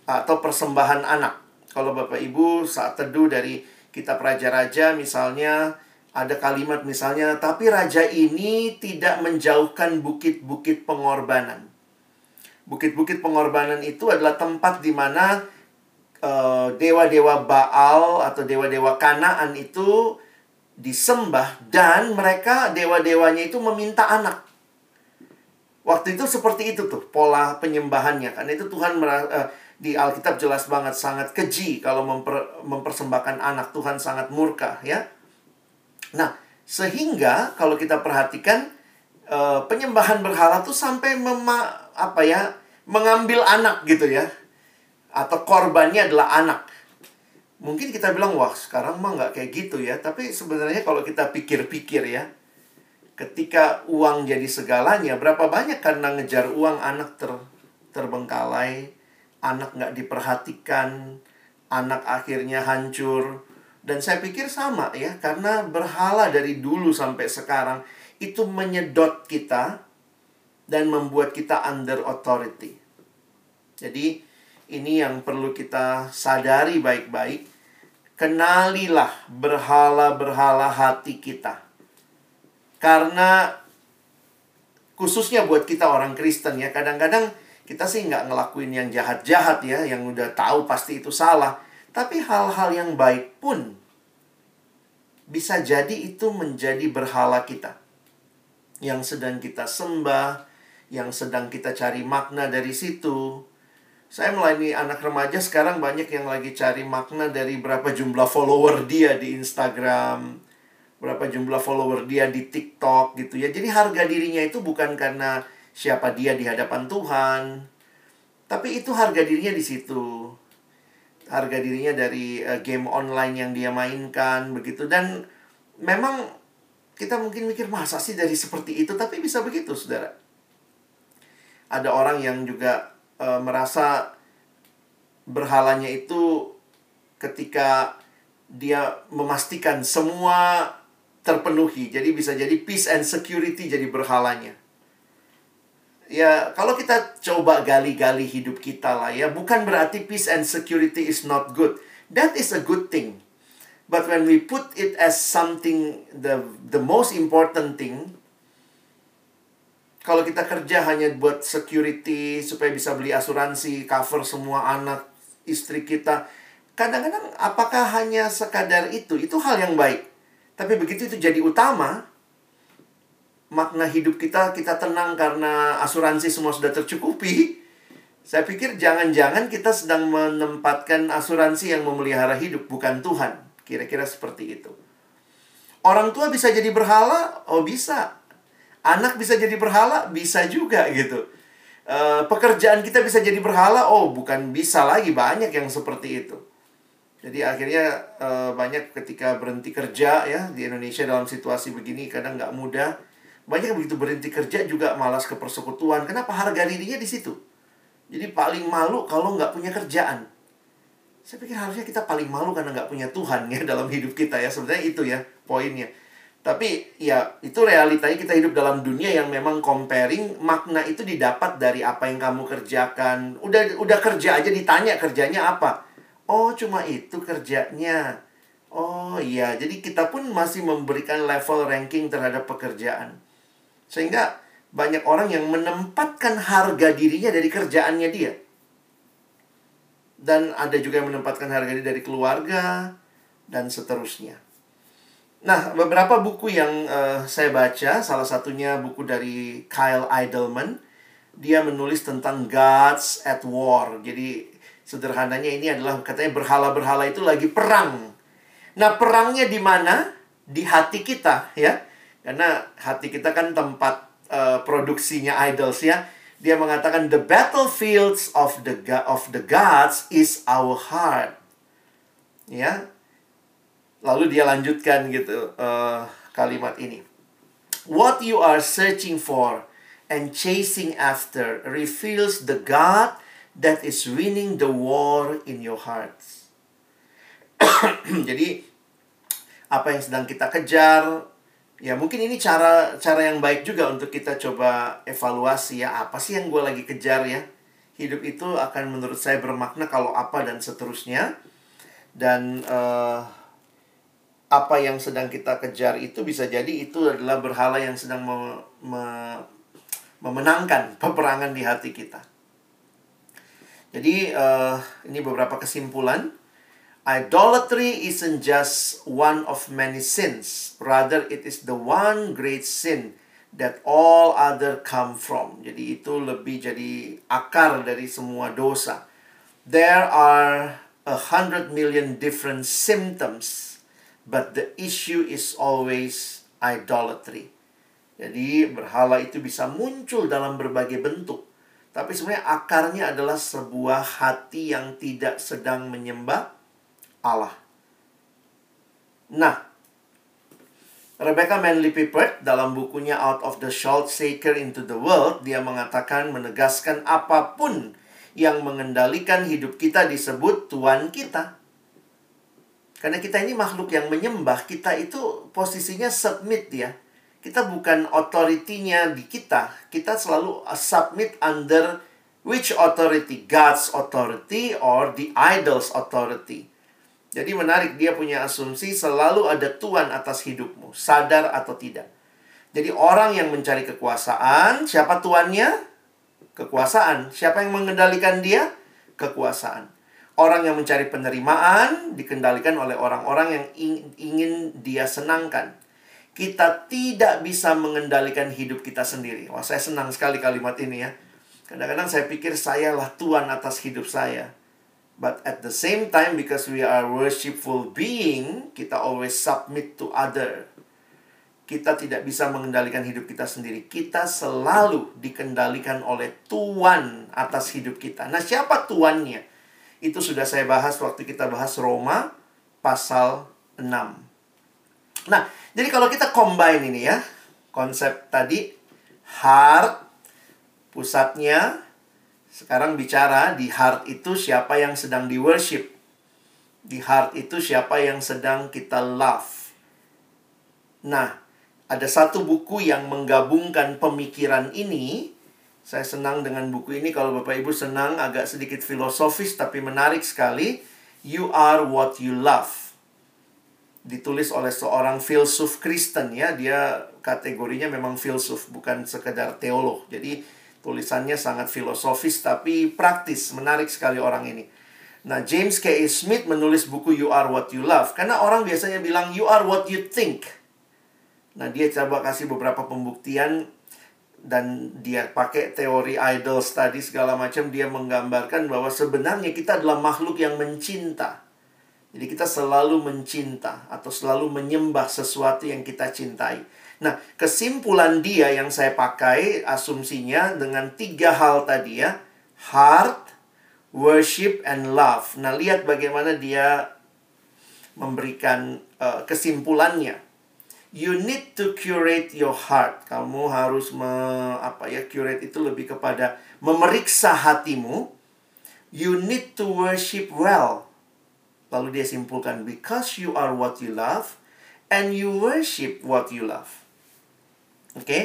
atau persembahan anak. Kalau Bapak Ibu saat teduh dari kitab Raja-Raja misalnya ada kalimat misalnya, tapi raja ini tidak menjauhkan bukit-bukit pengorbanan. Bukit-bukit pengorbanan itu adalah tempat di mana uh, dewa-dewa Baal atau dewa-dewa Kanaan itu disembah dan mereka dewa-dewanya itu meminta anak. Waktu itu seperti itu tuh pola penyembahannya. Karena itu Tuhan uh, di Alkitab jelas banget sangat keji kalau memper, mempersembahkan anak. Tuhan sangat murka ya. Nah, sehingga kalau kita perhatikan uh, penyembahan berhala tuh sampai mema, apa ya mengambil anak gitu ya. Atau korbannya adalah anak. Mungkin kita bilang, wah sekarang mah nggak kayak gitu ya. Tapi sebenarnya kalau kita pikir-pikir ya, ketika uang jadi segalanya, berapa banyak karena ngejar uang anak ter, terbengkalai, anak nggak diperhatikan, anak akhirnya hancur. Dan saya pikir sama ya, karena berhala dari dulu sampai sekarang itu menyedot kita dan membuat kita under authority. Jadi ini yang perlu kita sadari baik-baik. Kenalilah berhala-berhala hati kita karena khususnya buat kita orang Kristen ya, kadang-kadang kita sih nggak ngelakuin yang jahat-jahat ya, yang udah tahu pasti itu salah. Tapi hal-hal yang baik pun bisa jadi itu menjadi berhala kita. Yang sedang kita sembah, yang sedang kita cari makna dari situ. Saya melayani anak remaja sekarang banyak yang lagi cari makna dari berapa jumlah follower dia di Instagram, berapa jumlah follower dia di TikTok gitu ya. Jadi harga dirinya itu bukan karena siapa dia di hadapan Tuhan, tapi itu harga dirinya di situ. Harga dirinya dari uh, game online yang dia mainkan begitu dan memang kita mungkin mikir masa sih dari seperti itu tapi bisa begitu Saudara. Ada orang yang juga uh, merasa berhalanya itu ketika dia memastikan semua terpenuhi. Jadi bisa jadi peace and security jadi berhalanya. Ya, kalau kita coba gali-gali hidup kita lah ya, bukan berarti peace and security is not good. That is a good thing. But when we put it as something the the most important thing, kalau kita kerja hanya buat security supaya bisa beli asuransi, cover semua anak, istri kita, kadang-kadang apakah hanya sekadar itu? Itu hal yang baik. Tapi begitu itu jadi utama, makna hidup kita, kita tenang karena asuransi semua sudah tercukupi. Saya pikir jangan-jangan kita sedang menempatkan asuransi yang memelihara hidup, bukan Tuhan. Kira-kira seperti itu. Orang tua bisa jadi berhala? Oh bisa. Anak bisa jadi berhala? Bisa juga gitu. E, pekerjaan kita bisa jadi berhala? Oh bukan bisa lagi, banyak yang seperti itu. Jadi akhirnya uh, banyak ketika berhenti kerja ya di Indonesia dalam situasi begini kadang nggak mudah. Banyak begitu berhenti kerja juga malas ke persekutuan. Kenapa harga dirinya di situ? Jadi paling malu kalau nggak punya kerjaan. Saya pikir harusnya kita paling malu karena nggak punya Tuhan ya dalam hidup kita ya. Sebenarnya itu ya poinnya. Tapi ya itu realitanya kita hidup dalam dunia yang memang comparing makna itu didapat dari apa yang kamu kerjakan. Udah udah kerja aja ditanya kerjanya apa Oh, cuma itu kerjanya. Oh iya, jadi kita pun masih memberikan level ranking terhadap pekerjaan. Sehingga banyak orang yang menempatkan harga dirinya dari kerjaannya dia. Dan ada juga yang menempatkan harga diri dari keluarga dan seterusnya. Nah, beberapa buku yang uh, saya baca, salah satunya buku dari Kyle Idleman. Dia menulis tentang Gods at War. Jadi Sederhananya ini adalah katanya berhala-berhala itu lagi perang. Nah, perangnya di mana? Di hati kita, ya. Karena hati kita kan tempat uh, produksinya idols ya. Dia mengatakan the battlefields of the of the gods is our heart. Ya. Lalu dia lanjutkan gitu uh, kalimat ini. What you are searching for and chasing after reveals the God that is winning the war in your hearts. Jadi apa yang sedang kita kejar, ya mungkin ini cara cara yang baik juga untuk kita coba evaluasi ya apa sih yang gue lagi kejar ya. Hidup itu akan menurut saya bermakna kalau apa dan seterusnya. Dan uh, apa yang sedang kita kejar itu bisa jadi itu adalah berhala yang sedang me, me, memenangkan peperangan di hati kita. Jadi uh, ini beberapa kesimpulan. Idolatry isn't just one of many sins, rather it is the one great sin that all other come from. Jadi itu lebih jadi akar dari semua dosa. There are a hundred million different symptoms, but the issue is always idolatry. Jadi berhala itu bisa muncul dalam berbagai bentuk. Tapi sebenarnya akarnya adalah sebuah hati yang tidak sedang menyembah Allah. Nah, Rebecca Manley Pippert dalam bukunya Out of the Salt Shaker into the World, dia mengatakan menegaskan apa pun yang mengendalikan hidup kita disebut Tuhan kita. Karena kita ini makhluk yang menyembah, kita itu posisinya submit ya kita bukan otoritinya di kita. Kita selalu submit under which authority? God's authority or the idol's authority. Jadi menarik dia punya asumsi selalu ada Tuhan atas hidupmu, sadar atau tidak. Jadi orang yang mencari kekuasaan, siapa tuannya? Kekuasaan. Siapa yang mengendalikan dia? Kekuasaan. Orang yang mencari penerimaan dikendalikan oleh orang-orang yang ingin dia senangkan kita tidak bisa mengendalikan hidup kita sendiri. Wah, saya senang sekali kalimat ini ya. Kadang-kadang saya pikir sayalah Tuhan atas hidup saya. But at the same time, because we are worshipful being, kita always submit to other. Kita tidak bisa mengendalikan hidup kita sendiri. Kita selalu dikendalikan oleh Tuhan atas hidup kita. Nah, siapa Tuannya? Itu sudah saya bahas waktu kita bahas Roma pasal 6. Nah, jadi kalau kita combine ini ya, konsep tadi heart pusatnya sekarang bicara di heart itu siapa yang sedang di worship. Di heart itu siapa yang sedang kita love. Nah, ada satu buku yang menggabungkan pemikiran ini. Saya senang dengan buku ini kalau Bapak Ibu senang agak sedikit filosofis tapi menarik sekali. You are what you love ditulis oleh seorang filsuf Kristen ya. Dia kategorinya memang filsuf, bukan sekedar teolog. Jadi tulisannya sangat filosofis tapi praktis, menarik sekali orang ini. Nah, James K. Smith menulis buku You Are What You Love karena orang biasanya bilang you are what you think. Nah, dia coba kasih beberapa pembuktian dan dia pakai teori idol study segala macam dia menggambarkan bahwa sebenarnya kita adalah makhluk yang mencinta. Jadi kita selalu mencinta atau selalu menyembah sesuatu yang kita cintai. Nah, kesimpulan dia yang saya pakai asumsinya dengan tiga hal tadi ya. Heart, worship, and love. Nah, lihat bagaimana dia memberikan uh, kesimpulannya. You need to curate your heart. Kamu harus me, apa ya curate itu lebih kepada memeriksa hatimu. You need to worship well Lalu dia simpulkan, because you are what you love, and you worship what you love. Oke? Okay?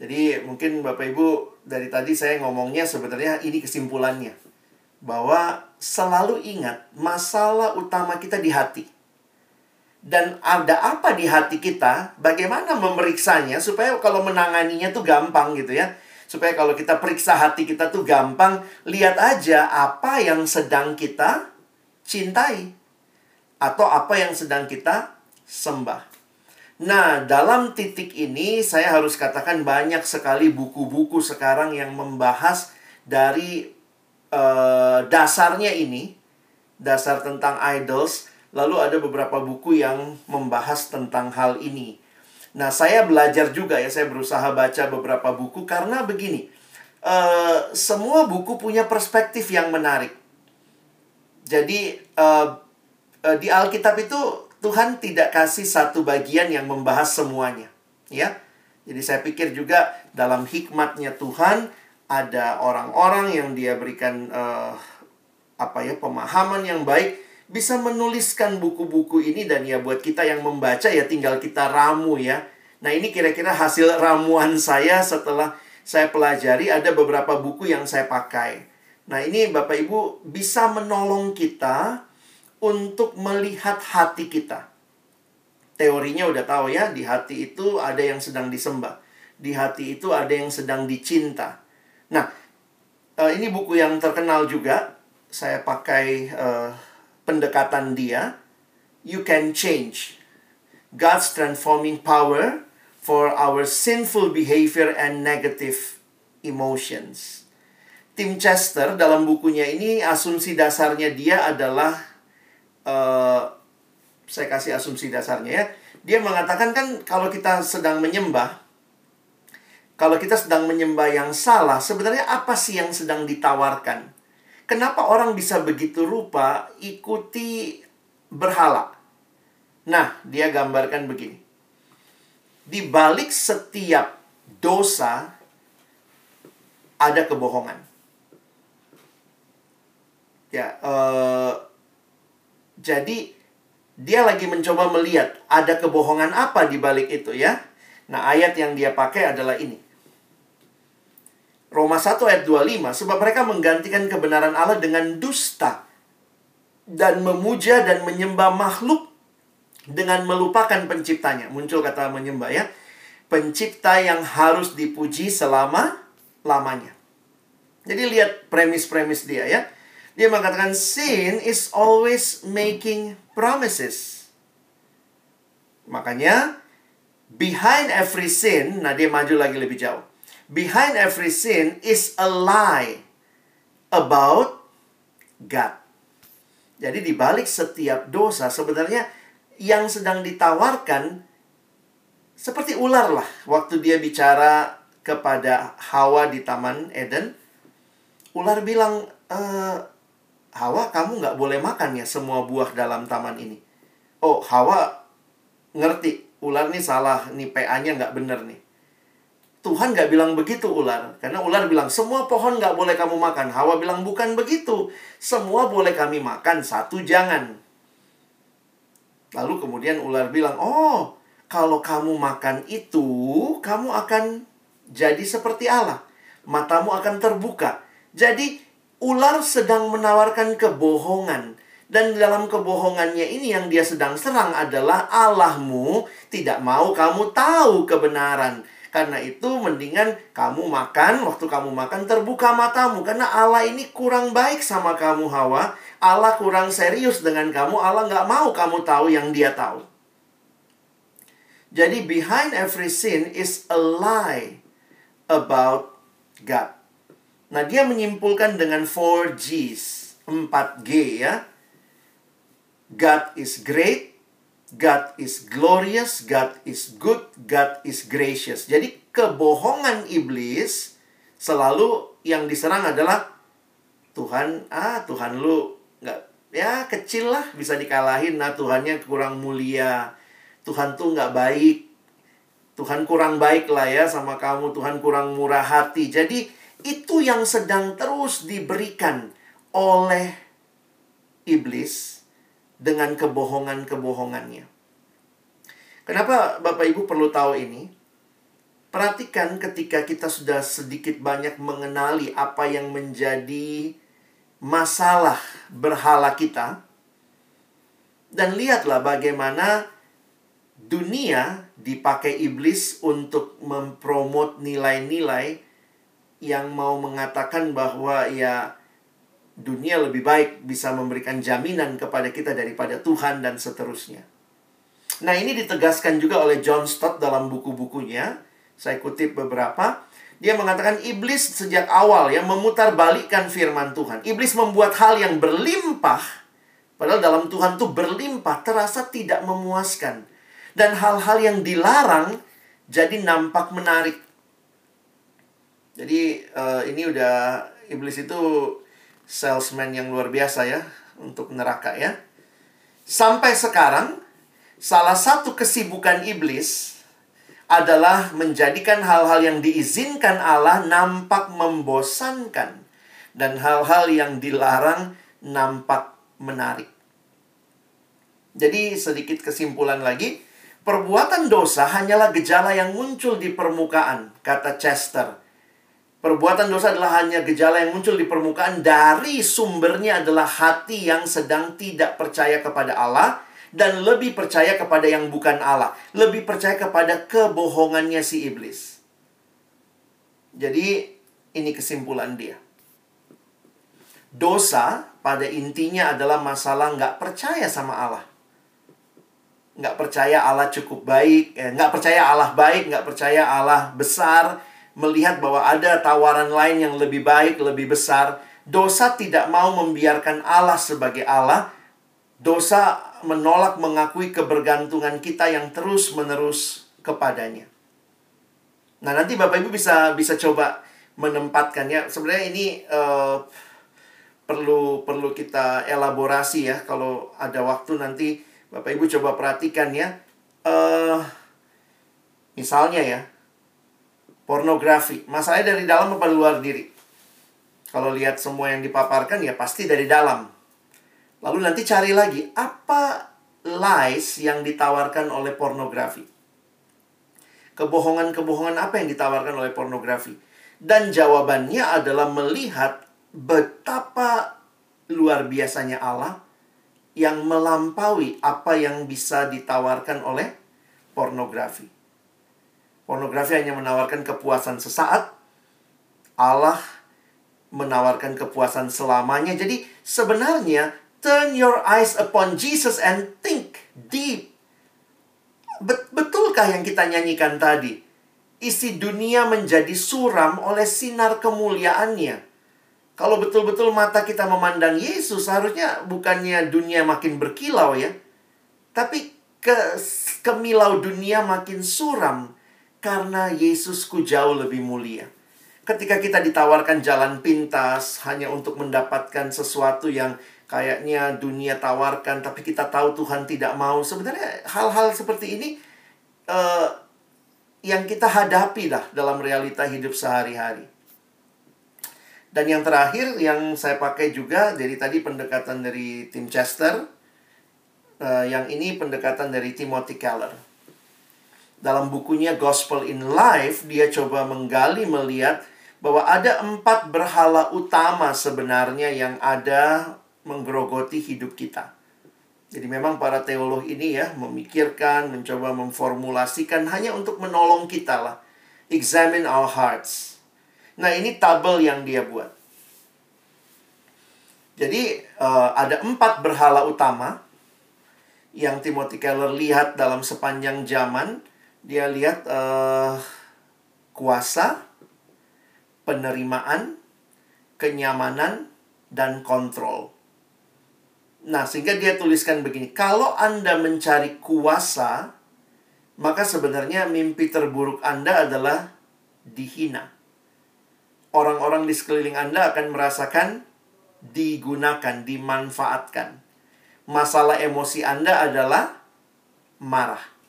Jadi mungkin Bapak Ibu dari tadi saya ngomongnya sebenarnya ini kesimpulannya. Bahwa selalu ingat masalah utama kita di hati. Dan ada apa di hati kita, bagaimana memeriksanya supaya kalau menanganinya tuh gampang gitu ya. Supaya kalau kita periksa hati kita tuh gampang, lihat aja apa yang sedang kita cintai atau apa yang sedang kita sembah. Nah, dalam titik ini saya harus katakan banyak sekali buku-buku sekarang yang membahas dari uh, dasarnya ini, dasar tentang idols. Lalu ada beberapa buku yang membahas tentang hal ini. Nah, saya belajar juga ya, saya berusaha baca beberapa buku karena begini, uh, semua buku punya perspektif yang menarik. Jadi uh, uh, di Alkitab itu Tuhan tidak kasih satu bagian yang membahas semuanya, ya. Jadi saya pikir juga dalam hikmatnya Tuhan ada orang-orang yang dia berikan uh, apa ya pemahaman yang baik bisa menuliskan buku-buku ini dan ya buat kita yang membaca ya tinggal kita ramu ya. Nah, ini kira-kira hasil ramuan saya setelah saya pelajari ada beberapa buku yang saya pakai. Nah, ini Bapak Ibu bisa menolong kita untuk melihat hati kita. Teorinya udah tahu ya, di hati itu ada yang sedang disembah. Di hati itu ada yang sedang dicinta. Nah, eh, ini buku yang terkenal juga saya pakai uh, pendekatan dia, you can change God's transforming power for our sinful behavior and negative emotions. Tim Chester dalam bukunya ini asumsi dasarnya dia adalah uh, saya kasih asumsi dasarnya ya. Dia mengatakan kan kalau kita sedang menyembah kalau kita sedang menyembah yang salah, sebenarnya apa sih yang sedang ditawarkan? Kenapa orang bisa begitu rupa ikuti berhala? Nah, dia gambarkan begini. Di balik setiap dosa ada kebohongan. Ya, uh, jadi dia lagi mencoba melihat ada kebohongan apa di balik itu ya. Nah, ayat yang dia pakai adalah ini. Roma 1 ayat 25 sebab mereka menggantikan kebenaran Allah dengan dusta dan memuja dan menyembah makhluk dengan melupakan penciptanya. Muncul kata menyembah ya. Pencipta yang harus dipuji selama lamanya. Jadi lihat premis-premis dia ya. Dia mengatakan sin is always making promises. Makanya behind every sin, nah dia maju lagi lebih jauh behind every sin is a lie about God. Jadi di balik setiap dosa sebenarnya yang sedang ditawarkan seperti ular lah waktu dia bicara kepada Hawa di Taman Eden. Ular bilang, e, Hawa kamu nggak boleh makan ya semua buah dalam taman ini. Oh Hawa ngerti ular nih salah, nih PA-nya nggak bener nih. Tuhan nggak bilang begitu ular. Karena ular bilang, semua pohon nggak boleh kamu makan. Hawa bilang, bukan begitu. Semua boleh kami makan, satu jangan. Lalu kemudian ular bilang, oh, kalau kamu makan itu, kamu akan jadi seperti Allah. Matamu akan terbuka. Jadi, ular sedang menawarkan kebohongan. Dan dalam kebohongannya ini yang dia sedang serang adalah Allahmu tidak mau kamu tahu kebenaran karena itu mendingan kamu makan, waktu kamu makan terbuka matamu. Karena Allah ini kurang baik sama kamu Hawa. Allah kurang serius dengan kamu. Allah nggak mau kamu tahu yang dia tahu. Jadi behind every sin is a lie about God. Nah dia menyimpulkan dengan 4 Gs, 4G ya. God is great, God is glorious, God is good, God is gracious. Jadi kebohongan iblis selalu yang diserang adalah Tuhan, ah Tuhan lu nggak ya kecil lah bisa dikalahin. Nah Tuhannya kurang mulia, Tuhan tuh nggak baik, Tuhan kurang baik lah ya sama kamu, Tuhan kurang murah hati. Jadi itu yang sedang terus diberikan oleh iblis dengan kebohongan-kebohongannya. Kenapa Bapak Ibu perlu tahu ini? Perhatikan ketika kita sudah sedikit banyak mengenali apa yang menjadi masalah berhala kita. Dan lihatlah bagaimana dunia dipakai iblis untuk mempromot nilai-nilai yang mau mengatakan bahwa ya dunia lebih baik bisa memberikan jaminan kepada kita daripada Tuhan dan seterusnya. Nah, ini ditegaskan juga oleh John Stott dalam buku-bukunya. Saya kutip beberapa. Dia mengatakan iblis sejak awal yang memutarbalikkan firman Tuhan. Iblis membuat hal yang berlimpah padahal dalam Tuhan itu berlimpah terasa tidak memuaskan. Dan hal-hal yang dilarang jadi nampak menarik. Jadi uh, ini udah iblis itu salesman yang luar biasa ya untuk neraka ya. Sampai sekarang salah satu kesibukan iblis adalah menjadikan hal-hal yang diizinkan Allah nampak membosankan dan hal-hal yang dilarang nampak menarik. Jadi sedikit kesimpulan lagi, perbuatan dosa hanyalah gejala yang muncul di permukaan, kata Chester. Perbuatan dosa adalah hanya gejala yang muncul di permukaan dari sumbernya adalah hati yang sedang tidak percaya kepada Allah dan lebih percaya kepada yang bukan Allah, lebih percaya kepada kebohongannya si iblis. Jadi, ini kesimpulan dia. Dosa pada intinya adalah masalah nggak percaya sama Allah. Nggak percaya Allah cukup baik, eh, percaya Allah baik, nggak percaya Allah besar, melihat bahwa ada tawaran lain yang lebih baik, lebih besar. Dosa tidak mau membiarkan Allah sebagai Allah. Dosa menolak mengakui kebergantungan kita yang terus-menerus kepadanya. Nah, nanti Bapak Ibu bisa bisa coba menempatkannya. Sebenarnya ini uh, perlu perlu kita elaborasi ya. Kalau ada waktu nanti Bapak Ibu coba perhatikan ya. Uh, misalnya ya, pornografi. Masalahnya dari dalam apa luar diri? Kalau lihat semua yang dipaparkan ya pasti dari dalam Lalu nanti cari lagi apa lies yang ditawarkan oleh pornografi. Kebohongan-kebohongan apa yang ditawarkan oleh pornografi? Dan jawabannya adalah melihat betapa luar biasanya Allah yang melampaui apa yang bisa ditawarkan oleh pornografi. Pornografi hanya menawarkan kepuasan sesaat. Allah menawarkan kepuasan selamanya. Jadi sebenarnya Turn your eyes upon Jesus and think deep. Bet betulkah yang kita nyanyikan tadi? Isi dunia menjadi suram oleh sinar kemuliaannya. Kalau betul-betul mata kita memandang Yesus, harusnya bukannya dunia makin berkilau ya. Tapi ke kemilau dunia makin suram karena Yesusku jauh lebih mulia. Ketika kita ditawarkan jalan pintas hanya untuk mendapatkan sesuatu yang kayaknya dunia tawarkan tapi kita tahu Tuhan tidak mau sebenarnya hal-hal seperti ini uh, yang kita hadapi lah dalam realita hidup sehari-hari dan yang terakhir yang saya pakai juga dari tadi pendekatan dari Tim Chester uh, yang ini pendekatan dari Timothy Keller dalam bukunya Gospel in Life dia coba menggali melihat bahwa ada empat berhala utama sebenarnya yang ada menggerogoti hidup kita. Jadi memang para teolog ini ya memikirkan, mencoba memformulasikan hanya untuk menolong kita lah. Examine our hearts. Nah ini tabel yang dia buat. Jadi uh, ada empat berhala utama yang Timothy Keller lihat dalam sepanjang zaman. Dia lihat uh, kuasa, penerimaan, kenyamanan, dan kontrol. Nah, sehingga dia tuliskan begini, kalau Anda mencari kuasa, maka sebenarnya mimpi terburuk Anda adalah dihina. Orang-orang di sekeliling Anda akan merasakan digunakan, dimanfaatkan. Masalah emosi Anda adalah marah.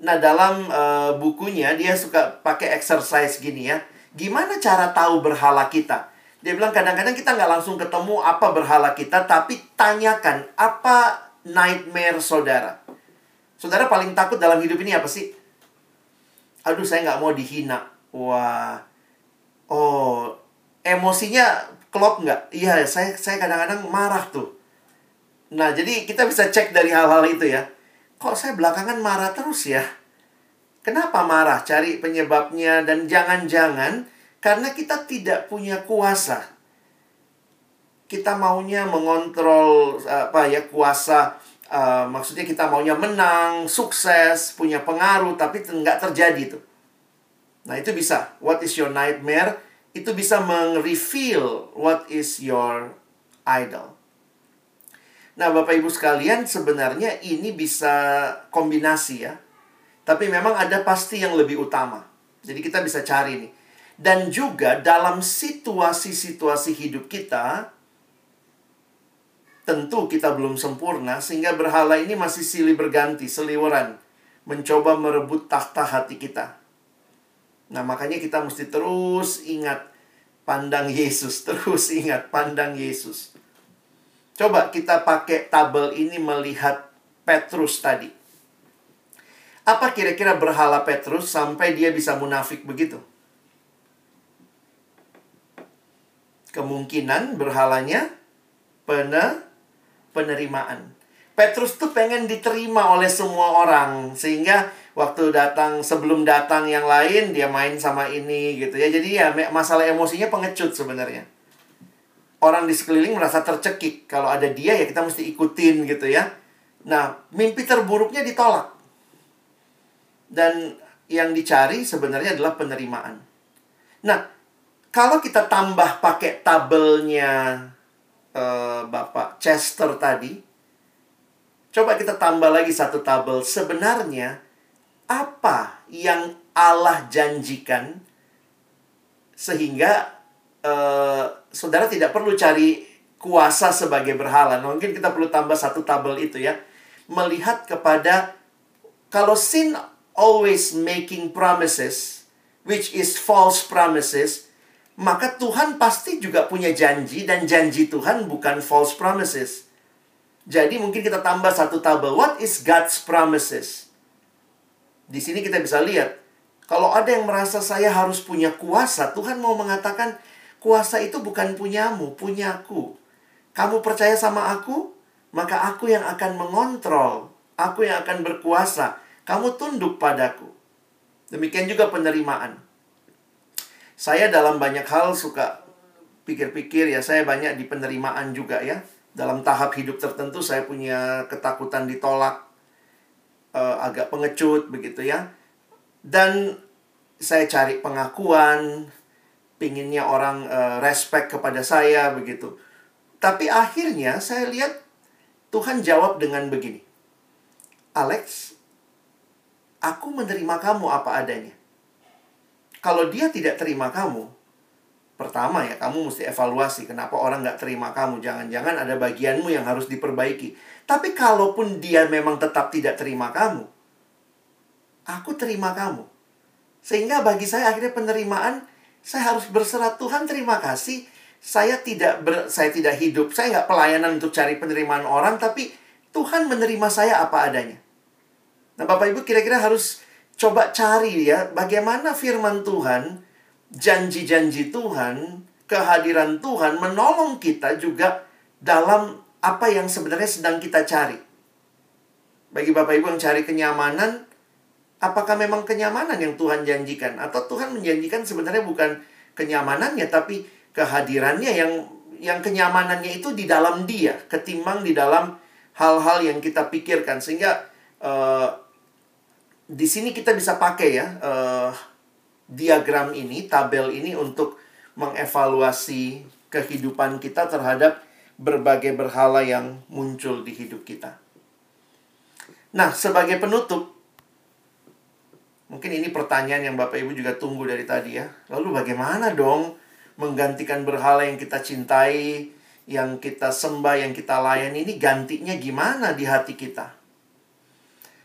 Nah, dalam uh, bukunya dia suka pakai exercise gini ya. Gimana cara tahu berhala kita? Dia bilang kadang-kadang kita nggak langsung ketemu apa berhala kita, tapi tanyakan apa nightmare saudara. Saudara paling takut dalam hidup ini apa sih? Aduh, saya nggak mau dihina. Wah, oh, emosinya klop nggak? Iya, saya saya kadang-kadang marah tuh. Nah, jadi kita bisa cek dari hal-hal itu ya. Kok saya belakangan marah terus ya? Kenapa marah? Cari penyebabnya dan jangan-jangan karena kita tidak punya kuasa. Kita maunya mengontrol apa ya kuasa uh, maksudnya kita maunya menang, sukses, punya pengaruh tapi nggak terjadi itu. Nah, itu bisa. What is your nightmare? Itu bisa meng-reveal what is your idol. Nah, Bapak Ibu sekalian, sebenarnya ini bisa kombinasi ya. Tapi memang ada pasti yang lebih utama. Jadi kita bisa cari nih. Dan juga dalam situasi-situasi hidup kita, tentu kita belum sempurna, sehingga berhala ini masih silih berganti, seliweran. Mencoba merebut tahta hati kita. Nah, makanya kita mesti terus ingat pandang Yesus, terus ingat pandang Yesus. Coba kita pakai tabel ini melihat Petrus tadi. Apa kira-kira berhala Petrus sampai dia bisa munafik begitu? Kemungkinan berhalanya pene, penerimaan. Petrus tuh pengen diterima oleh semua orang sehingga waktu datang sebelum datang yang lain dia main sama ini gitu ya. Jadi ya masalah emosinya pengecut sebenarnya orang di sekeliling merasa tercekik. Kalau ada dia ya kita mesti ikutin gitu ya. Nah, mimpi terburuknya ditolak. Dan yang dicari sebenarnya adalah penerimaan. Nah, kalau kita tambah pakai tabelnya uh, Bapak Chester tadi, coba kita tambah lagi satu tabel. Sebenarnya apa yang Allah janjikan sehingga uh, saudara tidak perlu cari kuasa sebagai berhala. Nah, mungkin kita perlu tambah satu tabel itu ya. Melihat kepada kalau sin always making promises which is false promises, maka Tuhan pasti juga punya janji dan janji Tuhan bukan false promises. Jadi mungkin kita tambah satu tabel. What is God's promises? Di sini kita bisa lihat kalau ada yang merasa saya harus punya kuasa, Tuhan mau mengatakan Kuasa itu bukan punyamu, punyaku. Kamu percaya sama aku, maka aku yang akan mengontrol. Aku yang akan berkuasa. Kamu tunduk padaku. Demikian juga penerimaan. Saya dalam banyak hal suka pikir-pikir ya, saya banyak di penerimaan juga ya. Dalam tahap hidup tertentu saya punya ketakutan ditolak, uh, agak pengecut begitu ya. Dan saya cari pengakuan, pinginnya orang uh, respect kepada saya begitu. Tapi akhirnya saya lihat Tuhan jawab dengan begini. Alex, aku menerima kamu apa adanya. Kalau dia tidak terima kamu, pertama ya kamu mesti evaluasi kenapa orang nggak terima kamu. Jangan-jangan ada bagianmu yang harus diperbaiki. Tapi kalaupun dia memang tetap tidak terima kamu, aku terima kamu. Sehingga bagi saya akhirnya penerimaan saya harus berserah Tuhan terima kasih. Saya tidak ber, saya tidak hidup, saya nggak pelayanan untuk cari penerimaan orang, tapi Tuhan menerima saya apa adanya. Nah, Bapak Ibu kira-kira harus coba cari ya, bagaimana firman Tuhan, janji-janji Tuhan, kehadiran Tuhan menolong kita juga dalam apa yang sebenarnya sedang kita cari. Bagi Bapak Ibu yang cari kenyamanan, Apakah memang kenyamanan yang Tuhan janjikan atau Tuhan menjanjikan sebenarnya bukan kenyamanannya tapi kehadirannya yang yang kenyamanannya itu di dalam Dia ketimbang di dalam hal-hal yang kita pikirkan sehingga uh, di sini kita bisa pakai ya uh, diagram ini tabel ini untuk mengevaluasi kehidupan kita terhadap berbagai berhala yang muncul di hidup kita. Nah, sebagai penutup, Mungkin ini pertanyaan yang Bapak Ibu juga tunggu dari tadi ya. Lalu bagaimana dong menggantikan berhala yang kita cintai, yang kita sembah, yang kita layani ini gantinya gimana di hati kita?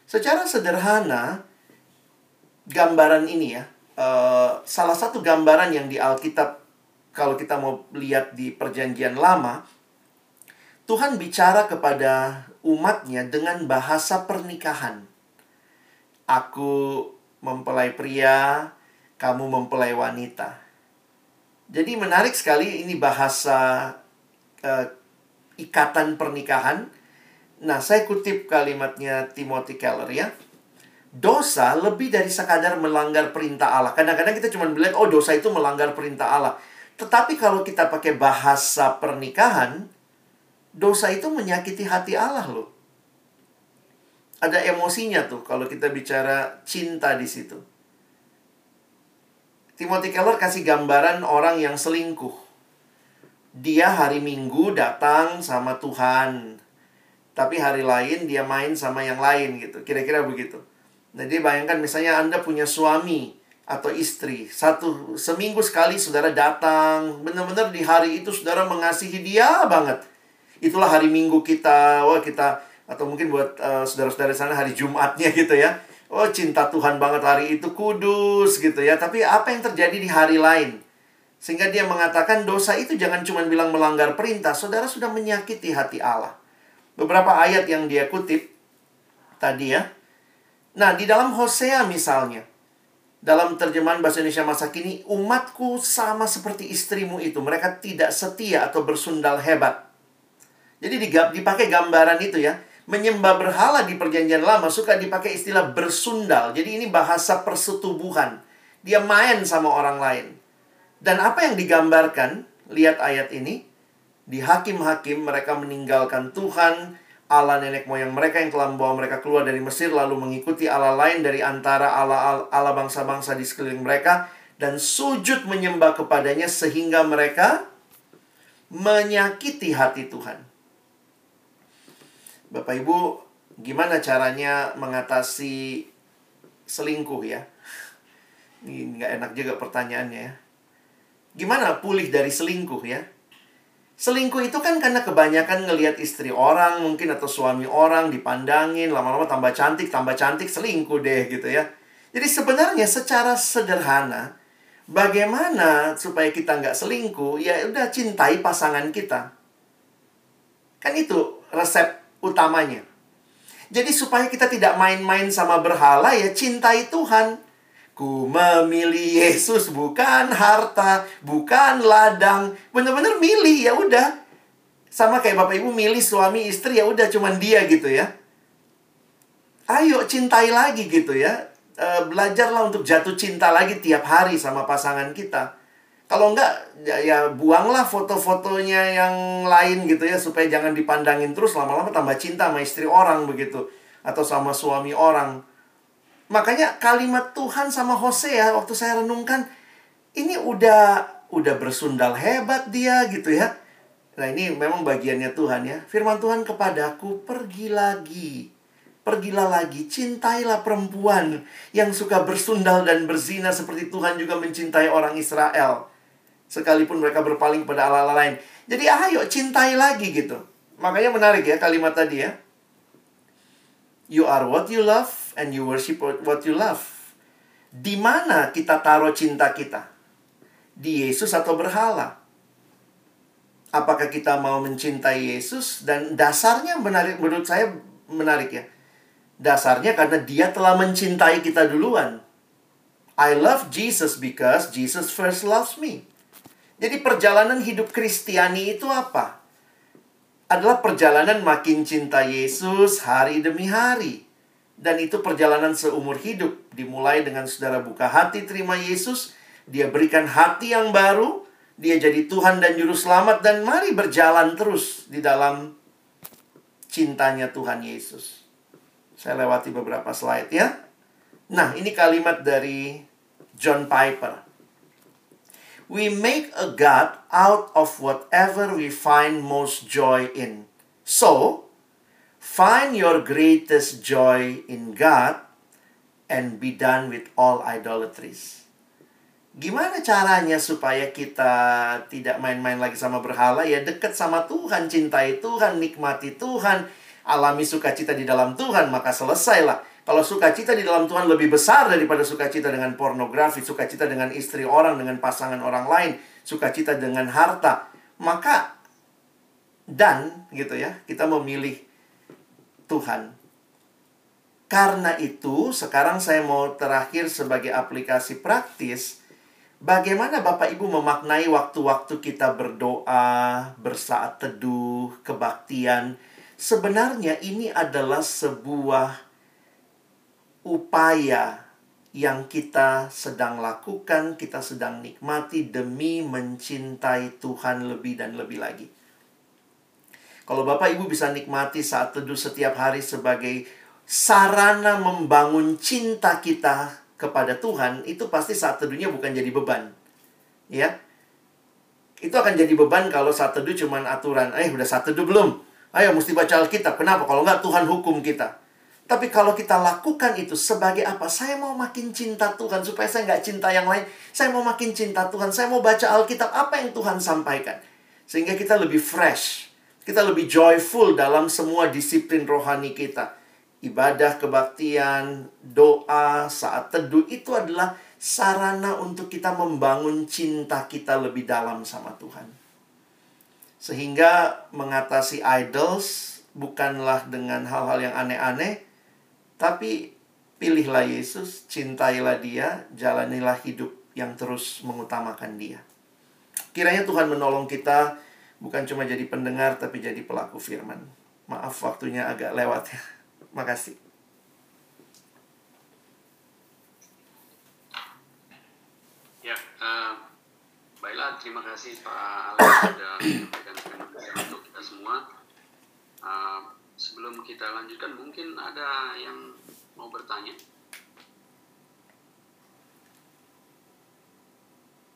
Secara sederhana, gambaran ini ya, uh, salah satu gambaran yang di Alkitab kalau kita mau lihat di perjanjian lama, Tuhan bicara kepada umatnya dengan bahasa pernikahan. Aku mempelai pria, kamu mempelai wanita. Jadi menarik sekali ini bahasa uh, ikatan pernikahan. Nah, saya kutip kalimatnya Timothy Keller ya. Dosa lebih dari sekadar melanggar perintah Allah. Kadang-kadang kita cuma melihat, oh dosa itu melanggar perintah Allah. Tetapi kalau kita pakai bahasa pernikahan, dosa itu menyakiti hati Allah loh ada emosinya tuh kalau kita bicara cinta di situ. Timothy Keller kasih gambaran orang yang selingkuh. Dia hari Minggu datang sama Tuhan. tapi hari lain dia main sama yang lain gitu. Kira-kira begitu. Jadi bayangkan misalnya Anda punya suami atau istri, satu seminggu sekali saudara datang, benar-benar di hari itu saudara mengasihi dia banget. Itulah hari Minggu kita, wah kita atau mungkin buat uh, saudara-saudara sana hari Jumatnya gitu ya. Oh cinta Tuhan banget hari itu kudus gitu ya. Tapi apa yang terjadi di hari lain? Sehingga dia mengatakan dosa itu jangan cuma bilang melanggar perintah, saudara sudah menyakiti hati Allah. Beberapa ayat yang dia kutip tadi ya, Nah, di dalam Hosea misalnya, dalam terjemahan bahasa Indonesia masa kini, umatku sama seperti istrimu itu. Mereka tidak setia atau bersundal hebat. Jadi dipakai gambaran itu ya. Menyembah berhala di perjanjian lama suka dipakai istilah bersundal. Jadi ini bahasa persetubuhan. Dia main sama orang lain. Dan apa yang digambarkan, lihat ayat ini. Di hakim-hakim mereka meninggalkan Tuhan, Allah nenek moyang mereka yang telah membawa mereka keluar dari Mesir lalu mengikuti Allah lain dari antara Allah Allah bangsa-bangsa di sekeliling mereka dan sujud menyembah kepadanya sehingga mereka menyakiti hati Tuhan. Bapak Ibu, gimana caranya mengatasi selingkuh ya? Ini nggak enak juga pertanyaannya ya. Gimana pulih dari selingkuh ya? Selingkuh itu kan karena kebanyakan ngelihat istri orang mungkin atau suami orang dipandangin lama-lama tambah cantik tambah cantik selingkuh deh gitu ya. Jadi sebenarnya secara sederhana bagaimana supaya kita nggak selingkuh ya udah cintai pasangan kita. Kan itu resep utamanya. Jadi supaya kita tidak main-main sama berhala ya cintai Tuhan. Ku memilih Yesus bukan harta, bukan ladang. Bener-bener milih ya udah. Sama kayak Bapak Ibu milih suami istri ya udah cuman dia gitu ya. Ayo cintai lagi gitu ya. E, belajarlah untuk jatuh cinta lagi tiap hari sama pasangan kita. Kalau enggak ya, ya buanglah foto-fotonya yang lain gitu ya supaya jangan dipandangin terus lama-lama tambah cinta sama istri orang begitu atau sama suami orang Makanya kalimat Tuhan sama Hosea waktu saya renungkan ini udah udah bersundal hebat dia gitu ya. Nah, ini memang bagiannya Tuhan ya. Firman Tuhan kepadaku, pergi lagi. Pergilah lagi, cintailah perempuan yang suka bersundal dan berzina seperti Tuhan juga mencintai orang Israel. Sekalipun mereka berpaling pada Allah lain. Jadi ayo cintai lagi gitu. Makanya menarik ya kalimat tadi ya. You are what you love and you worship what you love. Di mana kita taruh cinta kita? Di Yesus atau berhala? Apakah kita mau mencintai Yesus? Dan dasarnya menarik, menurut saya menarik ya. Dasarnya karena dia telah mencintai kita duluan. I love Jesus because Jesus first loves me. Jadi perjalanan hidup Kristiani itu apa? Adalah perjalanan makin cinta Yesus hari demi hari. Dan itu perjalanan seumur hidup. Dimulai dengan saudara buka hati terima Yesus. Dia berikan hati yang baru. Dia jadi Tuhan dan Juru Selamat. Dan mari berjalan terus di dalam cintanya Tuhan Yesus. Saya lewati beberapa slide ya. Nah, ini kalimat dari John Piper. We make a God out of whatever we find most joy in. So, Find your greatest joy in God and be done with all idolatries. Gimana caranya supaya kita tidak main-main lagi sama berhala? Ya dekat sama Tuhan, cintai Tuhan, nikmati Tuhan, alami sukacita di dalam Tuhan, maka selesailah. Kalau sukacita di dalam Tuhan lebih besar daripada sukacita dengan pornografi, sukacita dengan istri orang, dengan pasangan orang lain, sukacita dengan harta, maka dan gitu ya, kita memilih Tuhan. Karena itu, sekarang saya mau terakhir sebagai aplikasi praktis, bagaimana Bapak Ibu memaknai waktu-waktu kita berdoa, bersaat teduh, kebaktian. Sebenarnya ini adalah sebuah upaya yang kita sedang lakukan, kita sedang nikmati demi mencintai Tuhan lebih dan lebih lagi. Kalau Bapak Ibu bisa nikmati saat teduh setiap hari sebagai sarana membangun cinta kita kepada Tuhan, itu pasti saat teduhnya bukan jadi beban. Ya. Itu akan jadi beban kalau saat teduh cuman aturan, eh udah saat teduh belum? Ayo mesti baca Alkitab. Kenapa? Kalau nggak Tuhan hukum kita. Tapi kalau kita lakukan itu sebagai apa? Saya mau makin cinta Tuhan supaya saya nggak cinta yang lain. Saya mau makin cinta Tuhan. Saya mau baca Alkitab. Apa yang Tuhan sampaikan? Sehingga kita lebih fresh. Kita lebih joyful dalam semua disiplin rohani kita. Ibadah, kebaktian, doa, saat teduh itu adalah sarana untuk kita membangun cinta kita lebih dalam sama Tuhan. Sehingga mengatasi idols bukanlah dengan hal-hal yang aneh-aneh, tapi pilihlah Yesus, cintailah Dia, jalanilah hidup yang terus mengutamakan Dia. Kiranya Tuhan menolong kita bukan cuma jadi pendengar tapi jadi pelaku firman. Maaf waktunya agak lewat ya. Makasih. Ya, uh, baiklah terima kasih Pak Alex sudah untuk kita semua. Uh, sebelum kita lanjutkan, mungkin ada yang mau bertanya?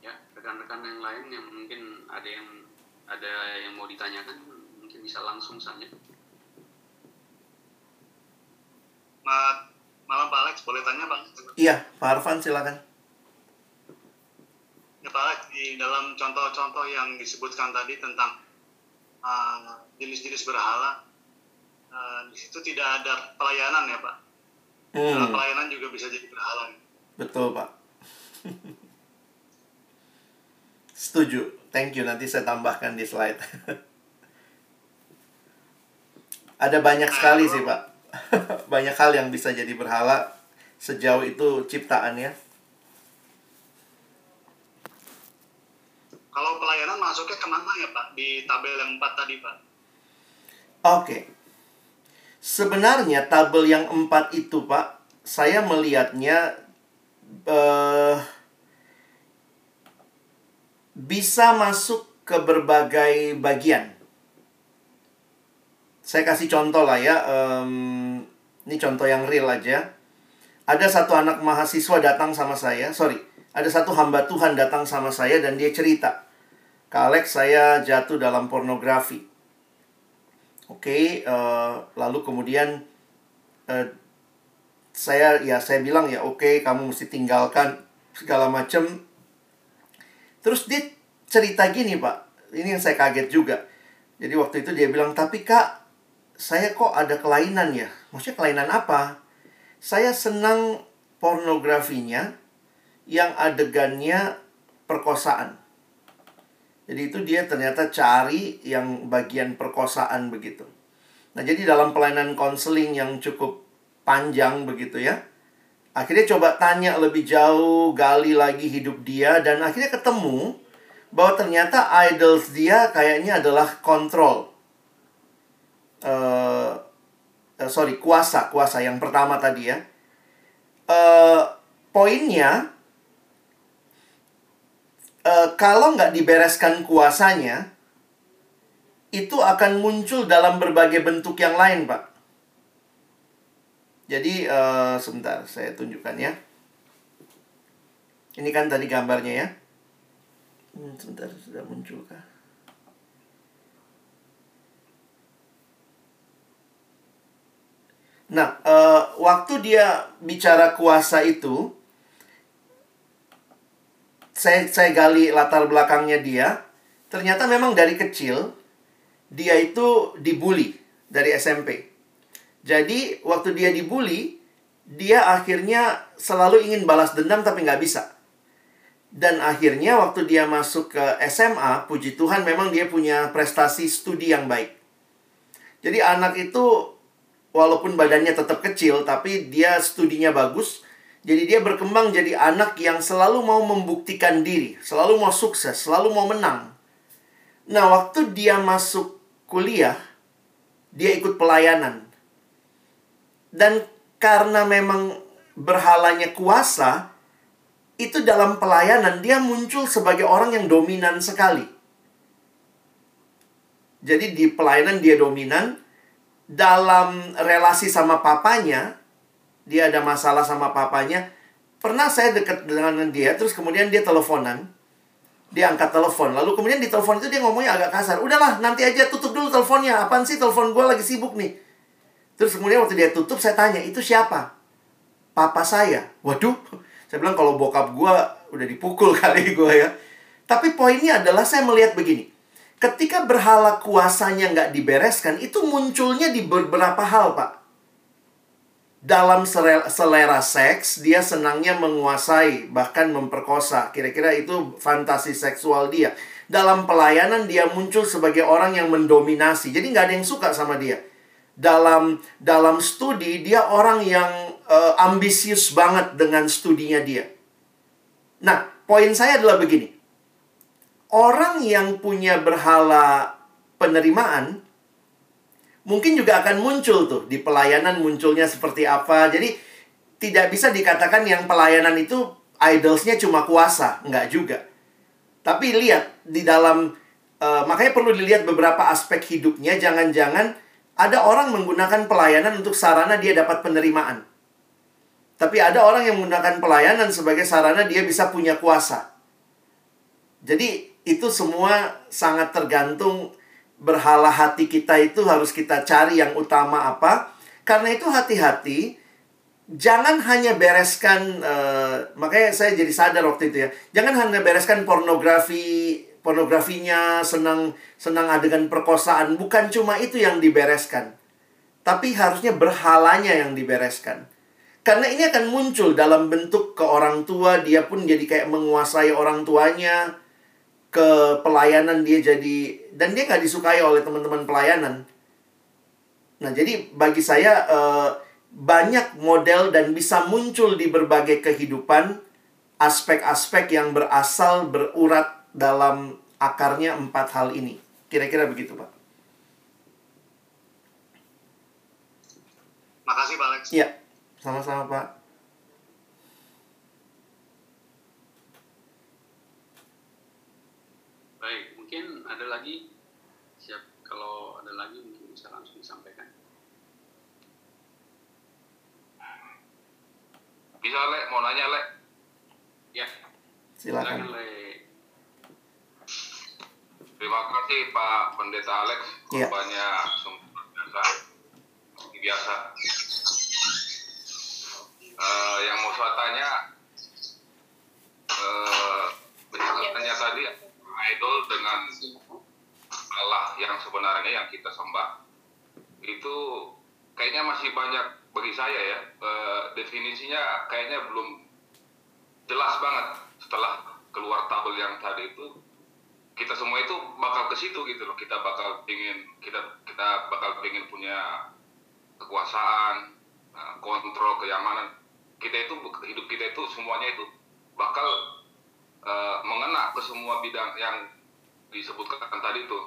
Ya, rekan-rekan yang lain yang mungkin ada yang ada yang mau ditanyakan, mungkin bisa langsung saja. Malam Pak Alex, boleh tanya Bang? Iya, Pak Arfan silakan. Ya Pak Alex, di dalam contoh-contoh yang disebutkan tadi tentang uh, jenis-jenis berhala uh, di situ tidak ada pelayanan ya pak. Hmm. pelayanan juga bisa jadi berhala betul pak. Setuju. Thank you. Nanti saya tambahkan di slide. Ada banyak sekali sih pak. Banyak hal yang bisa jadi berhala sejauh itu ciptaannya. Kalau pelayanan masuknya ke mana ya Pak? Di tabel yang 4 tadi Pak. Oke. Sebenarnya tabel yang 4 itu Pak, saya melihatnya uh, bisa masuk ke berbagai bagian. Saya kasih contoh lah ya. Um, ini contoh yang real aja. Ada satu anak mahasiswa datang sama saya. Sorry, ada satu hamba Tuhan datang sama saya dan dia cerita Kak Alex, saya jatuh dalam pornografi. Oke, okay, uh, eh, lalu kemudian uh, saya ya saya bilang ya oke okay, kamu mesti tinggalkan segala macam. Terus dia cerita gini pak, ini yang saya kaget juga. Jadi waktu itu dia bilang tapi kak saya kok ada kelainan ya? Maksudnya kelainan apa? Saya senang pornografinya yang adegannya perkosaan. Jadi itu dia ternyata cari yang bagian perkosaan begitu. Nah, jadi dalam pelayanan konseling yang cukup panjang begitu ya. Akhirnya coba tanya lebih jauh, gali lagi hidup dia dan akhirnya ketemu bahwa ternyata idols dia kayaknya adalah kontrol. Uh, uh, sorry, kuasa, kuasa yang pertama tadi ya. Uh, poinnya uh, kalau nggak dibereskan kuasanya, itu akan muncul dalam berbagai bentuk yang lain, Pak. Jadi, uh, sebentar, saya tunjukkan ya. Ini kan tadi gambarnya ya. Hmm, sebentar, sudah muncul kah? Nah, uh, waktu dia bicara kuasa itu, saya saya gali latar belakangnya dia, ternyata memang dari kecil dia itu dibully dari SMP. Jadi waktu dia dibully, dia akhirnya selalu ingin balas dendam tapi nggak bisa. Dan akhirnya waktu dia masuk ke SMA, puji Tuhan memang dia punya prestasi studi yang baik. Jadi anak itu walaupun badannya tetap kecil tapi dia studinya bagus, jadi dia berkembang jadi anak yang selalu mau membuktikan diri, selalu mau sukses, selalu mau menang. Nah, waktu dia masuk kuliah, dia ikut pelayanan. Dan karena memang berhalanya kuasa, itu dalam pelayanan dia muncul sebagai orang yang dominan sekali. Jadi di pelayanan dia dominan, dalam relasi sama papanya, dia ada masalah sama papanya. Pernah saya dekat dengan dia, terus kemudian dia teleponan. Dia angkat telepon. Lalu kemudian di telepon itu dia ngomongnya agak kasar. Udahlah, nanti aja tutup dulu teleponnya. Apaan sih telepon gue lagi sibuk nih. Terus kemudian waktu dia tutup, saya tanya, itu siapa? Papa saya. Waduh, saya bilang kalau bokap gue udah dipukul kali gue ya. Tapi poinnya adalah saya melihat begini. Ketika berhala kuasanya nggak dibereskan, itu munculnya di beberapa hal, Pak dalam selera seks, dia senangnya menguasai, bahkan memperkosa. Kira-kira itu fantasi seksual dia. Dalam pelayanan, dia muncul sebagai orang yang mendominasi. Jadi nggak ada yang suka sama dia. Dalam dalam studi, dia orang yang uh, ambisius banget dengan studinya dia. Nah, poin saya adalah begini. Orang yang punya berhala penerimaan, mungkin juga akan muncul tuh di pelayanan munculnya seperti apa. Jadi tidak bisa dikatakan yang pelayanan itu idolsnya cuma kuasa, enggak juga. Tapi lihat di dalam uh, makanya perlu dilihat beberapa aspek hidupnya. Jangan-jangan ada orang menggunakan pelayanan untuk sarana dia dapat penerimaan. Tapi ada orang yang menggunakan pelayanan sebagai sarana dia bisa punya kuasa. Jadi itu semua sangat tergantung berhala hati kita itu harus kita cari yang utama apa. Karena itu hati-hati, jangan hanya bereskan, uh, makanya saya jadi sadar waktu itu ya, jangan hanya bereskan pornografi, pornografinya, senang senang adegan perkosaan, bukan cuma itu yang dibereskan. Tapi harusnya berhalanya yang dibereskan. Karena ini akan muncul dalam bentuk ke orang tua, dia pun jadi kayak menguasai orang tuanya, ke pelayanan dia jadi dan dia nggak disukai oleh teman-teman pelayanan. Nah jadi bagi saya uh, banyak model dan bisa muncul di berbagai kehidupan aspek-aspek yang berasal berurat dalam akarnya empat hal ini. Kira-kira begitu pak. Makasih Pak Alex. Iya, sama-sama Pak. mungkin ada lagi? Siap. Kalau ada lagi mungkin bisa langsung disampaikan. Bisa lek. Mau nanya lek? Ya. Silakan. Le. terima kasih Pak Pendeta Alex. Ya. korbannya sumber biasa. Biasa. Uh, yang mau saya tanya uh, penjelasannya tadi idol dengan Allah yang sebenarnya yang kita sembah. Itu kayaknya masih banyak bagi saya ya e, definisinya kayaknya belum jelas banget. Setelah keluar tabel yang tadi itu kita semua itu bakal ke situ gitu loh. Kita bakal ingin kita kita bakal ingin punya kekuasaan eh, kontrol kenyamanan. Kita itu hidup kita itu semuanya itu bakal uh, mengena ke semua bidang yang disebutkan tadi itu.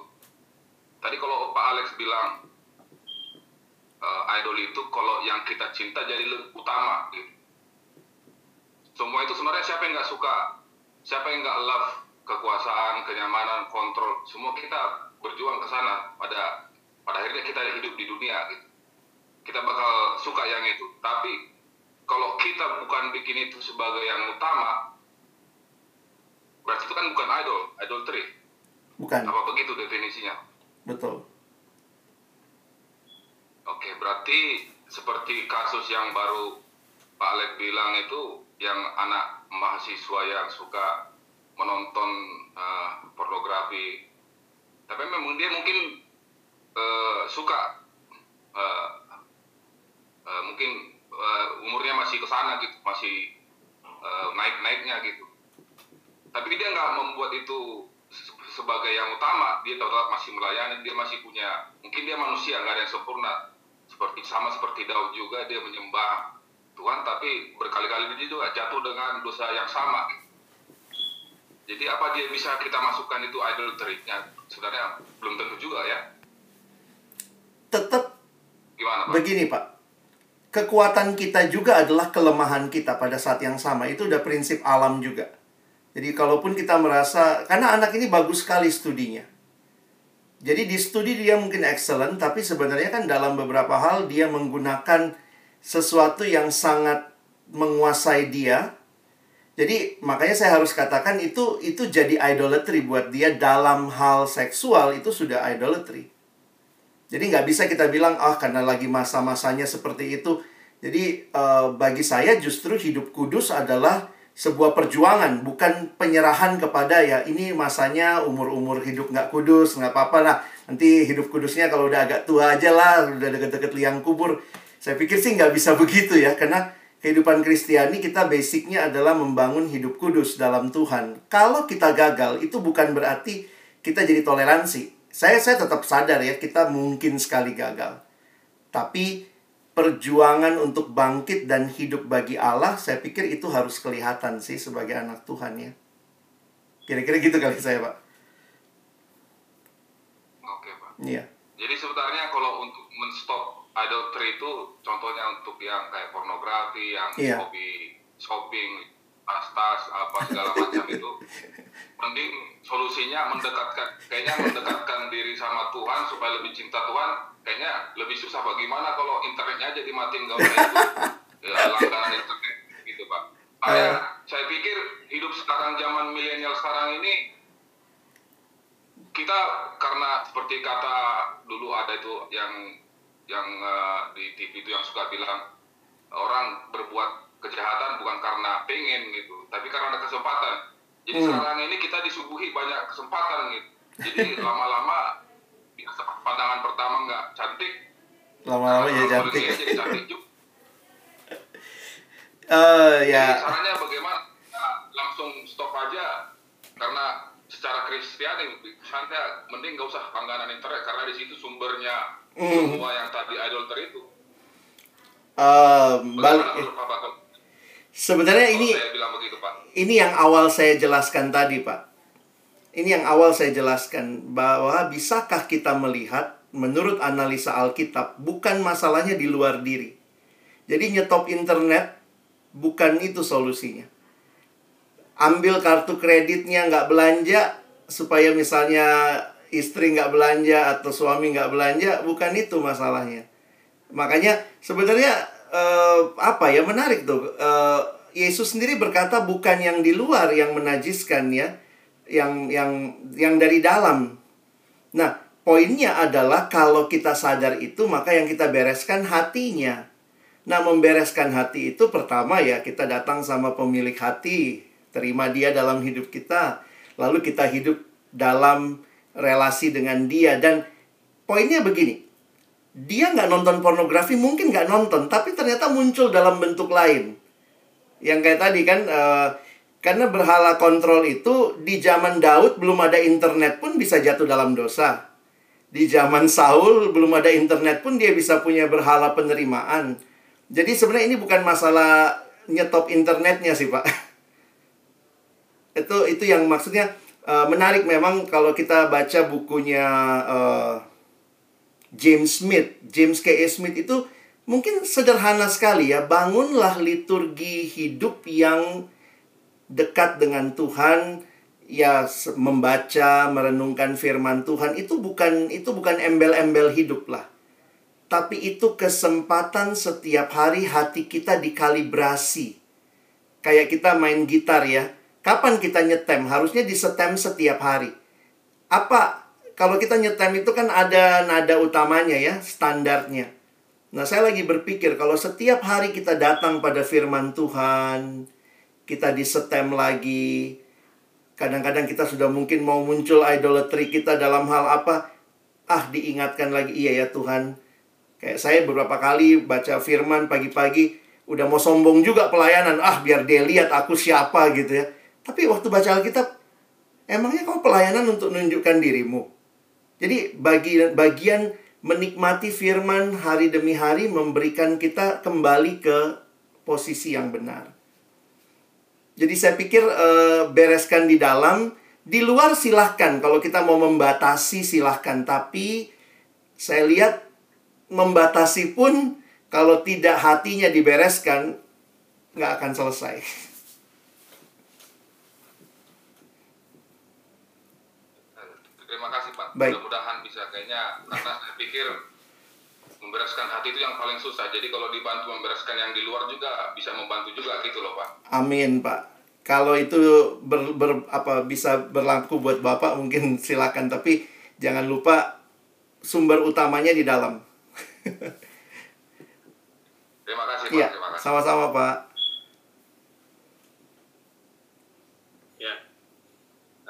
Tadi kalau Pak Alex bilang uh, idol itu kalau yang kita cinta jadi lebih utama gitu. Semua itu sebenarnya siapa yang nggak suka, siapa yang nggak love kekuasaan, kenyamanan, kontrol, semua kita berjuang ke sana. Pada pada akhirnya kita hidup di dunia gitu. Kita bakal suka yang itu. Tapi kalau kita bukan bikin itu sebagai yang utama, Berarti itu kan bukan idol, idolatry. Bukan. Apa begitu definisinya? Betul. Oke, berarti seperti kasus yang baru Pak Alek bilang itu yang anak mahasiswa yang suka menonton uh, pornografi, tapi memang dia mungkin uh, suka uh, uh, mungkin uh, umurnya masih ke sana gitu, masih uh, naik-naiknya gitu tapi dia nggak membuat itu sebagai yang utama. Dia tetap masih melayani dia masih punya mungkin dia manusia nggak ada yang sempurna. Seperti sama seperti Daud juga dia menyembah Tuhan tapi berkali-kali dia juga jatuh dengan dosa yang sama. Jadi apa dia bisa kita masukkan itu idolatry-nya? Sebenarnya belum tentu juga ya. Tetap gimana Pak? begini Pak. Kekuatan kita juga adalah kelemahan kita pada saat yang sama. Itu udah prinsip alam juga jadi kalaupun kita merasa karena anak ini bagus sekali studinya. Jadi di studi dia mungkin excellent tapi sebenarnya kan dalam beberapa hal dia menggunakan sesuatu yang sangat menguasai dia Jadi makanya saya harus katakan itu itu jadi idolatry buat dia dalam hal seksual itu sudah idolatry. Jadi nggak bisa kita bilang ah karena lagi masa-masanya seperti itu. Jadi uh, bagi saya justru hidup kudus adalah sebuah perjuangan, bukan penyerahan kepada ya ini masanya umur-umur hidup nggak kudus, nggak apa-apa lah. Nanti hidup kudusnya kalau udah agak tua aja lah, udah deket-deket liang kubur. Saya pikir sih nggak bisa begitu ya, karena kehidupan Kristiani kita basicnya adalah membangun hidup kudus dalam Tuhan. Kalau kita gagal, itu bukan berarti kita jadi toleransi. Saya saya tetap sadar ya, kita mungkin sekali gagal. Tapi perjuangan untuk bangkit dan hidup bagi Allah, saya pikir itu harus kelihatan sih sebagai anak Tuhan ya. Kira-kira gitu kali saya, Pak. Oke, Pak. Iya. Jadi sebenarnya kalau untuk menstop adultery itu contohnya untuk yang kayak pornografi, yang Iya. hobi shopping, tas-tas, apa segala macam itu, mending solusinya mendekatkan, kayaknya mendekatkan diri sama Tuhan supaya lebih cinta Tuhan, kayaknya lebih susah. Bagaimana kalau internetnya aja dimatiin gak usah itu? Ya, langganan internet gitu Pak. Saya, saya pikir hidup sekarang zaman milenial sekarang ini kita karena seperti kata dulu ada itu yang yang eh, di TV itu yang suka bilang orang berbuat kejahatan bukan karena pengen gitu, tapi karena ada kesempatan. Jadi Hmm. sekarang ini kita disuguhi banyak kesempatan gitu. Jadi lama-lama pandangan pertama nggak cantik, Lama-lama jadi kalau cantik. jadi cantik juga. Eh ya. Jadi caranya bagaimana? Nah, langsung stop aja karena secara Kristiani misalnya mending gak usah langganan internet karena di situ sumbernya Hmm. semua yang tadi idolater itu. Eh, balik. Bapak kalau Sebenarnya ini saya bilang begitu Pak? ini yang awal saya jelaskan tadi, Pak. Ini yang awal saya jelaskan bahwa bisakah kita melihat menurut analisa Alkitab bukan masalahnya di luar diri. Jadi nyetop internet bukan itu solusinya. Ambil kartu kreditnya nggak belanja supaya misalnya istri nggak belanja atau suami nggak belanja bukan itu masalahnya. Makanya sebenarnya eh, apa ya menarik tuh. Eh, Yesus sendiri berkata bukan yang di luar yang menajiskan ya, yang yang yang dari dalam. Nah, poinnya adalah kalau kita sadar itu maka yang kita bereskan hatinya. Nah, membereskan hati itu pertama ya kita datang sama pemilik hati, terima dia dalam hidup kita, lalu kita hidup dalam relasi dengan dia dan poinnya begini, dia nggak nonton pornografi mungkin nggak nonton tapi ternyata muncul dalam bentuk lain. Yang kayak tadi kan eh, karena berhala kontrol itu di zaman Daud belum ada internet pun bisa jatuh dalam dosa. Di zaman Saul belum ada internet pun dia bisa punya berhala penerimaan. Jadi sebenarnya ini bukan masalah nyetop internetnya sih pak. Itu itu yang maksudnya eh, menarik memang kalau kita baca bukunya eh, James Smith, James K. A. Smith itu mungkin sederhana sekali ya, bangunlah liturgi hidup yang dekat dengan Tuhan, ya membaca, merenungkan firman Tuhan itu bukan itu bukan embel-embel hidup lah. Tapi itu kesempatan setiap hari hati kita dikalibrasi. Kayak kita main gitar ya. Kapan kita nyetem? Harusnya disetem setiap hari. Apa kalau kita nyetem itu kan ada nada utamanya ya, standarnya. Nah, saya lagi berpikir kalau setiap hari kita datang pada firman Tuhan, kita disetem lagi. Kadang-kadang kita sudah mungkin mau muncul idolatry kita dalam hal apa? Ah, diingatkan lagi, iya ya Tuhan. Kayak saya beberapa kali baca firman pagi-pagi, udah mau sombong juga pelayanan. Ah, biar dia lihat aku siapa gitu ya. Tapi waktu baca Alkitab, emangnya kau pelayanan untuk menunjukkan dirimu? Jadi bagian bagian menikmati firman hari demi hari memberikan kita kembali ke posisi yang benar. Jadi saya pikir eh, bereskan di dalam, di luar silahkan. Kalau kita mau membatasi silahkan. Tapi saya lihat membatasi pun kalau tidak hatinya dibereskan nggak akan selesai. Terima kasih Pak. Baik. Mudah-mudahan bisa kayaknya karena saya pikir membereskan hati itu yang paling susah. Jadi kalau dibantu membereskan yang di luar juga bisa membantu juga gitu loh Pak. Amin, Pak. kalau itu ber, ber, apa bisa berlaku buat Bapak mungkin silakan tapi jangan lupa sumber utamanya di dalam. Terima kasih Pak, Iya, terima kasih. sama-sama Pak. Ya.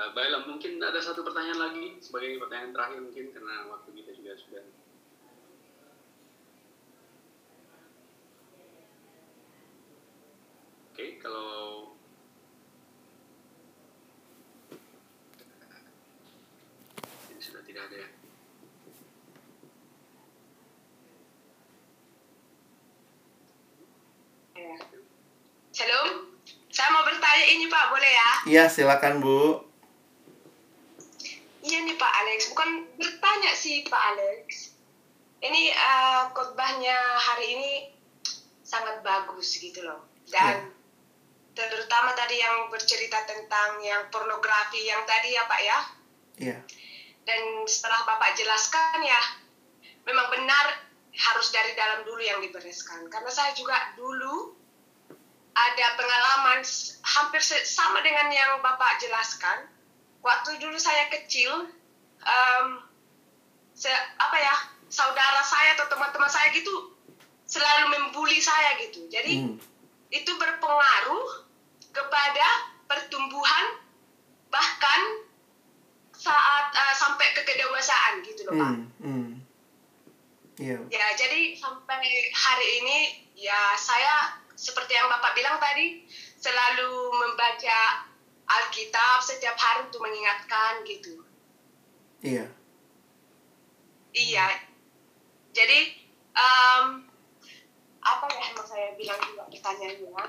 Uh, baiklah, mungkin ada satu pertanyaan lagi sebagai pertanyaan terakhir mungkin karena waktu kita juga sudah. Oke, kalau ini sudah tidak ada ya. Ya. Shalom, saya mau bertanya ini Pak, boleh ya? Iya, silakan Bu. Iya nih Pak Alex, bukan bertanya sih Pak Alex. Ini eh, khotbahnya hari ini sangat bagus gitu loh. Dan terutama tadi yang bercerita tentang yang pornografi yang tadi ya Pak ya. Iya. Dan setelah Bapak jelaskan ya, memang benar harus dari dalam dulu yang dibereskan. Karena saya juga dulu ada pengalaman hampir sama dengan yang Bapak jelaskan. Waktu dulu saya kecil, em, se- apa ya, saudara saya atau teman-teman saya gitu selalu membuli saya gitu. Jadi Hmm. itu berpengaruh kepada pertumbuhan bahkan saat eh, sampai ke kedewasaan gitu loh Pak. Hmm. Hmm. Iya. Ya, jadi sampai hari ini ya saya seperti yang Bapak bilang tadi selalu membaca Alkitab setiap hari untuk mengingatkan gitu. Iya. Iya. Jadi em, apa ya yang mau saya bilang juga pertanyaannya?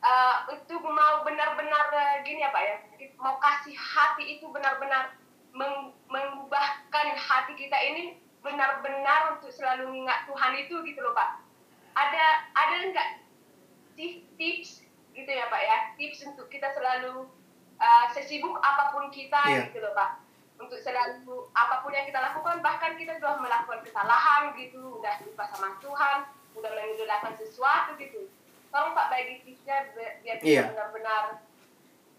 Eh, itu mau benar-benar eh, gini ya Pak ya, mau kasih hati itu benar-benar meng- mengubahkan hati kita ini benar-benar untuk selalu mengingat Tuhan itu gitu loh Pak. Ada ada enggak sih tips gitu ya Pak ya, tips untuk kita selalu eh, sesibuk apa pun kita Iya. gitu loh Pak untuk selalu apa pun yang kita lakukan bahkan kita sudah melakukan kesalahan gitu udah lupa sama Tuhan udah mengidolakan sesuatu gitu tolong Pak bagi tipsnya bi- biar kita Iya. benar-benar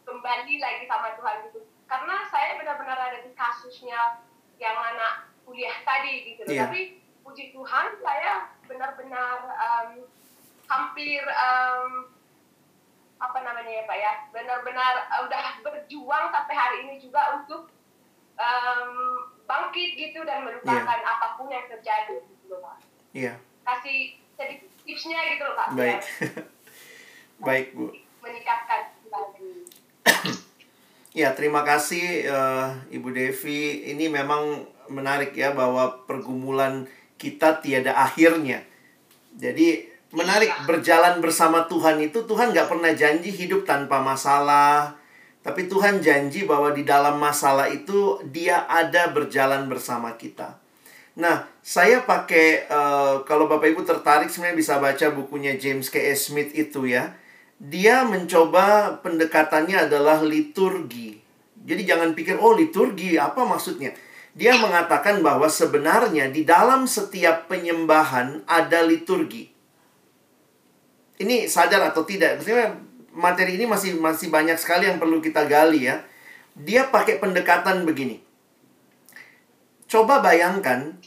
kembali lagi sama Tuhan gitu karena saya benar-benar ada di kasusnya yang anak kuliah tadi gitu loh. Iya. tapi puji Tuhan saya benar-benar em, hampir em, apa namanya ya Pak ya benar-benar eh, udah berjuang sampai hari ini juga untuk em, bangkit gitu dan melupakan apa pun yang terjadi gitu loh Pak. Iya. Kasih sedikit tipsnya gitu loh Pak. Baik. biar Baik, Bu. Meningkatkan lagi. Ya, terima kasih eh, Ibu Devi. Ini memang menarik ya bahwa pergumulan kita tiada akhirnya. Jadi menarik berjalan bersama Tuhan itu Tuhan nggak pernah janji hidup tanpa masalah. Tapi Tuhan janji bahwa di dalam masalah itu Dia ada berjalan bersama kita. Nah, saya pakai eh, kalau Bapak Ibu tertarik sebenarnya bisa baca bukunya James K. S. Smith itu ya. Dia mencoba pendekatannya adalah liturgi. Jadi jangan pikir oh liturgi apa maksudnya? Dia mengatakan bahwa sebenarnya di dalam setiap penyembahan ada liturgi. Ini sadar atau tidak? Maksudnya materi ini masih masih banyak sekali yang perlu kita gali ya. Dia pakai pendekatan begini. Coba bayangkan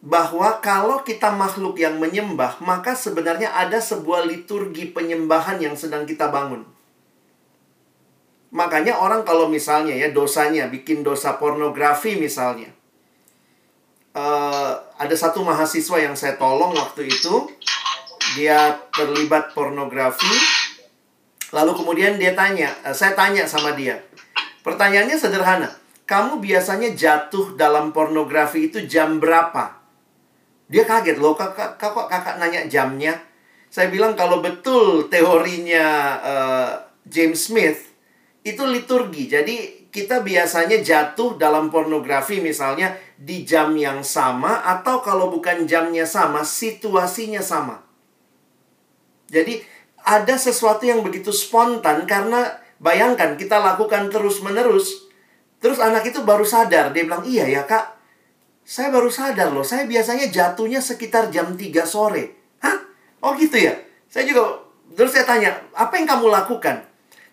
bahwa kalau kita makhluk yang menyembah, maka sebenarnya ada sebuah liturgi penyembahan yang sedang kita bangun. Makanya orang kalau misalnya ya dosanya bikin dosa pornografi misalnya. Eh, ada satu mahasiswa yang saya tolong waktu itu dia terlibat pornografi. Lalu kemudian dia tanya, eh, saya tanya sama dia. Pertanyaannya sederhana. Kamu biasanya jatuh dalam pornografi itu jam berapa? Dia kaget loh, kakak, kakak, kakak nanya jamnya. Saya bilang kalau betul teorinya eh, James Smith, itu liturgi. Jadi kita biasanya jatuh dalam pornografi misalnya di jam yang sama atau kalau bukan jamnya sama, situasinya sama. Jadi ada sesuatu yang begitu spontan karena bayangkan kita lakukan terus-menerus. Terus anak itu baru sadar, dia bilang, "Iya ya, Kak. Saya baru sadar loh, saya biasanya jatuhnya sekitar jam 3 sore." Hah? Oh gitu ya? Saya juga terus saya tanya, apa yang kamu lakukan?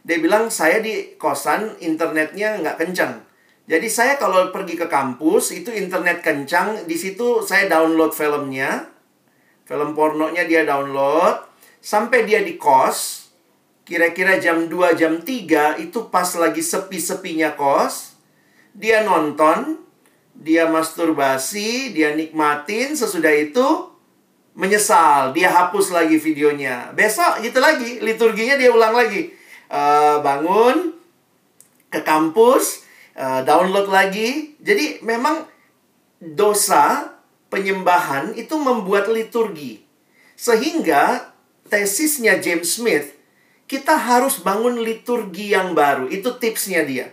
Dia bilang, saya di kosan internetnya nggak kencang. Jadi saya kalau pergi ke kampus, itu internet kencang. Di situ saya download filmnya. Film pornonya dia download. Sampai dia di kos, kira-kira jam 2, jam 3, itu pas lagi sepi-sepinya kos. Dia nonton, dia masturbasi, dia nikmatin, sesudah itu menyesal, dia hapus lagi videonya. Besok gitu lagi, liturginya dia ulang lagi. Uh, bangun ke kampus, uh, download lagi. Jadi memang dosa penyembahan itu membuat liturgi. Sehingga tesisnya James Smith, kita harus bangun liturgi yang baru. Itu tipsnya dia.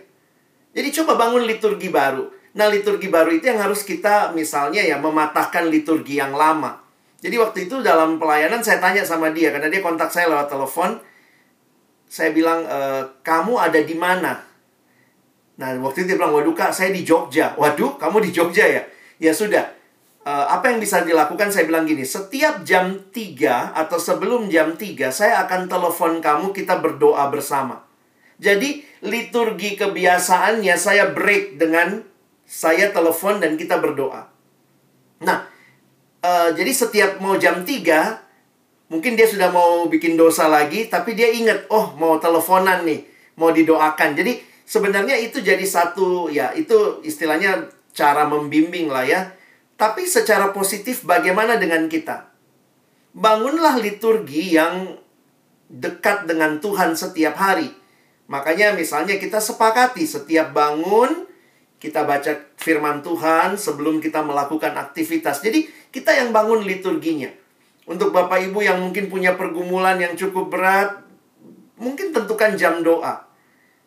Jadi coba bangun liturgi baru. Nah, liturgi baru itu yang harus kita misalnya ya mematahkan liturgi yang lama. Jadi waktu itu dalam pelayanan saya tanya sama dia karena dia kontak saya lewat telepon. Saya bilang, e, kamu ada di mana? Nah waktu itu dia bilang, waduh kak, saya di Jogja. Waduh, kamu di Jogja ya? Ya sudah. E, apa yang bisa dilakukan? Saya bilang gini, setiap jam 3 atau sebelum jam 3, saya akan telepon kamu, kita berdoa bersama. Jadi liturgi kebiasaannya saya break dengan saya telepon dan kita berdoa. Nah, uh, jadi setiap mau jam 3 mungkin dia sudah mau bikin dosa lagi tapi dia ingat oh mau teleponan nih mau didoakan jadi sebenarnya itu jadi satu ya itu istilahnya cara membimbing lah ya tapi secara positif bagaimana dengan kita bangunlah liturgi yang dekat dengan Tuhan setiap hari makanya misalnya kita sepakati setiap bangun kita baca firman Tuhan sebelum kita melakukan aktivitas. Jadi, kita yang bangun liturginya. Untuk Bapak Ibu yang mungkin punya pergumulan yang cukup berat, mungkin tentukan jam doa.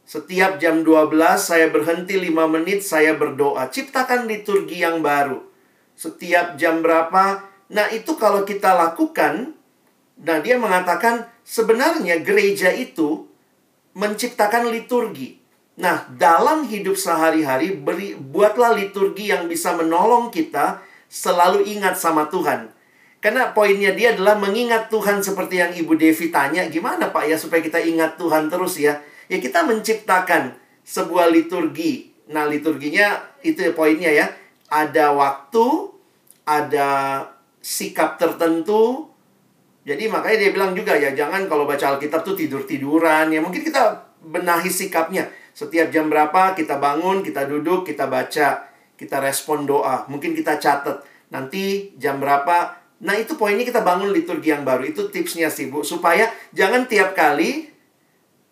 Setiap jam 12 saya berhenti 5 menit, saya berdoa. Ciptakan liturgi yang baru. Setiap jam berapa? Nah, itu kalau kita lakukan, nah dia mengatakan sebenarnya gereja itu menciptakan liturgi. Nah, dalam hidup sehari-hari, beri, buatlah liturgi yang bisa menolong kita selalu ingat sama Tuhan. Karena poinnya dia adalah mengingat Tuhan seperti yang Ibu Devi tanya, gimana Pak ya supaya kita ingat Tuhan terus ya? Ya kita menciptakan sebuah liturgi. Nah, liturginya itu poinnya ya. Ada waktu, ada sikap tertentu. Jadi makanya dia bilang juga ya, jangan kalau baca Alkitab tuh tidur-tiduran. Ya mungkin kita benahi sikapnya setiap jam berapa kita bangun, kita duduk, kita baca, kita respon doa. Mungkin kita catat. Nanti jam berapa. Nah itu poinnya kita bangun liturgi yang baru. Itu tipsnya sih Bu. Supaya jangan tiap kali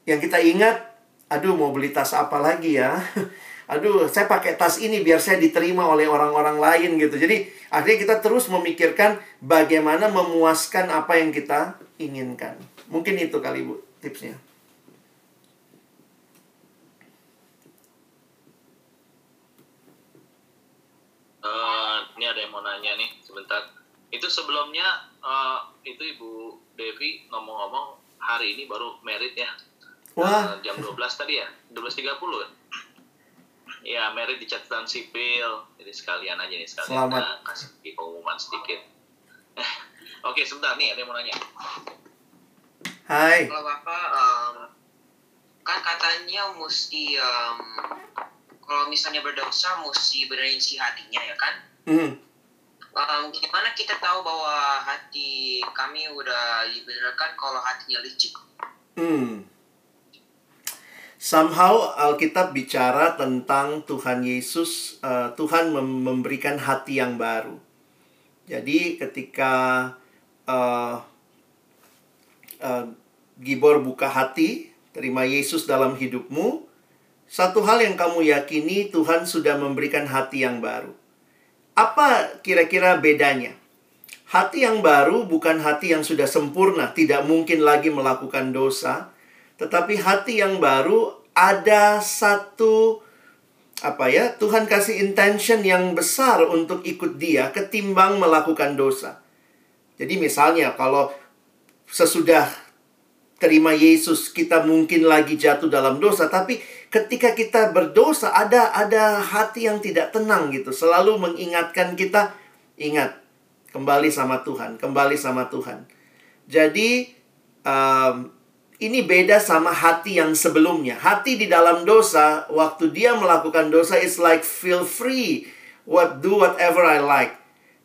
yang kita ingat, aduh mau beli tas apa lagi ya. Aduh, saya pakai tas ini biar saya diterima oleh orang-orang lain gitu. Jadi, akhirnya kita terus memikirkan bagaimana memuaskan apa yang kita inginkan. Mungkin itu kali Bu tipsnya. uh, ini ada yang mau nanya nih sebentar itu sebelumnya uh, itu ibu Devi ngomong-ngomong hari ini baru merit ya Wah. Uh, jam 12 tadi ya 12.30 ya ya merit di catatan sipil jadi sekalian aja nih sekalian Selamat. Uh, kasih pengumuman sedikit oke sebentar nih ada yang mau nanya Hai. Kalau Bapak, um, kan katanya mesti um, kalau misalnya berdosa mesti benerin si hatinya ya kan? Hmm. Um, gimana kita tahu bahwa hati kami udah dibenarkan kalau hatinya licik? Hmm. Somehow Alkitab bicara tentang Tuhan Yesus, uh, Tuhan mem- memberikan hati yang baru. Jadi ketika uh, uh, Gibor buka hati, terima Yesus dalam hidupmu, satu hal yang kamu yakini Tuhan sudah memberikan hati yang baru. Apa kira-kira bedanya? Hati yang baru bukan hati yang sudah sempurna, tidak mungkin lagi melakukan dosa, tetapi hati yang baru ada satu apa ya? Tuhan kasih intention yang besar untuk ikut Dia ketimbang melakukan dosa. Jadi misalnya kalau sesudah terima Yesus kita mungkin lagi jatuh dalam dosa tapi ketika kita berdosa ada ada hati yang tidak tenang gitu selalu mengingatkan kita ingat kembali sama Tuhan kembali sama Tuhan jadi um, ini beda sama hati yang sebelumnya. Hati di dalam dosa, waktu dia melakukan dosa, is like feel free, what do whatever I like.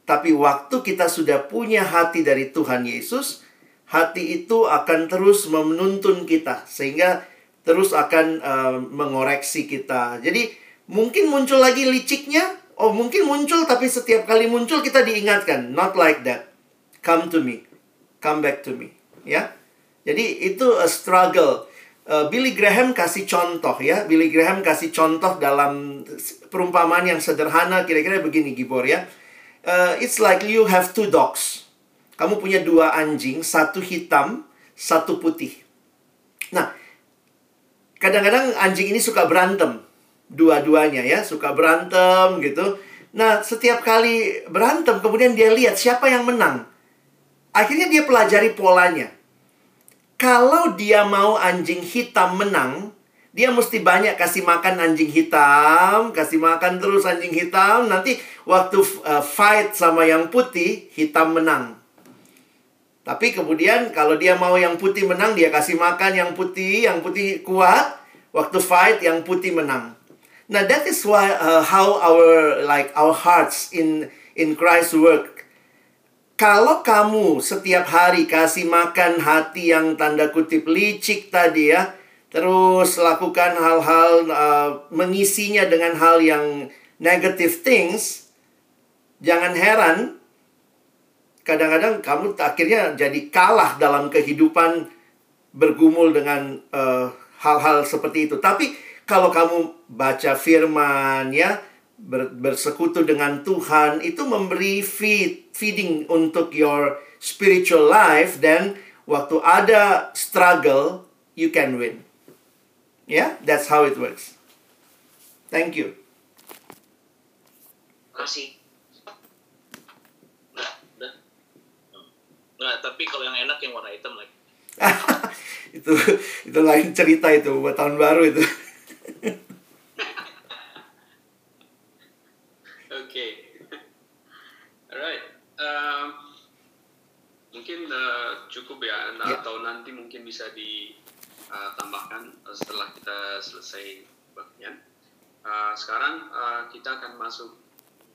Tapi waktu kita sudah punya hati dari Tuhan Yesus, hati itu akan terus menuntun kita, sehingga terus akan uh, mengoreksi kita. Jadi mungkin muncul lagi liciknya, oh mungkin muncul, tapi setiap kali muncul kita diingatkan, not like that. Come to me, come back to me, ya. Jadi itu a struggle. Uh, Billy Graham kasih contoh ya. Billy Graham kasih contoh dalam perumpamaan yang sederhana kira-kira begini Gibor ya. Uh, it's like you have two dogs. Kamu punya dua anjing, satu hitam, satu putih. Nah, kadang-kadang anjing ini suka berantem. Dua-duanya ya, suka berantem gitu. Nah, setiap kali berantem kemudian dia lihat siapa yang menang. Akhirnya dia pelajari polanya kalau dia mau anjing hitam menang, dia mesti banyak kasih makan anjing hitam, kasih makan terus anjing hitam. Nanti waktu uh, fight sama yang putih, hitam menang. Tapi kemudian kalau dia mau yang putih menang, dia kasih makan yang putih, yang putih kuat. Waktu fight, yang putih menang. Nah, that is why uh, how our like our hearts in in Christ work kalau kamu setiap hari kasih makan hati yang tanda kutip licik tadi ya, terus lakukan hal-hal uh, mengisinya dengan hal yang negative things, jangan heran kadang-kadang kamu akhirnya jadi kalah dalam kehidupan bergumul dengan uh, hal-hal uh, seperti itu. Tapi kalau kamu baca firman ya, ber, bersekutu dengan Tuhan itu memberi feed feeding untuk your spiritual life dan waktu ada struggle you can win. Yeah, that's how it works. Thank you. Masih. Nah, nah. Nah, tapi kalau yang enak yang warna hitam lagi. itu itu lain cerita itu buat tahun baru itu. mungkin uh, cukup ya nah, yeah. atau nanti mungkin bisa ditambahkan uh, setelah kita selesai bagian. Uh, sekarang uh, kita akan masuk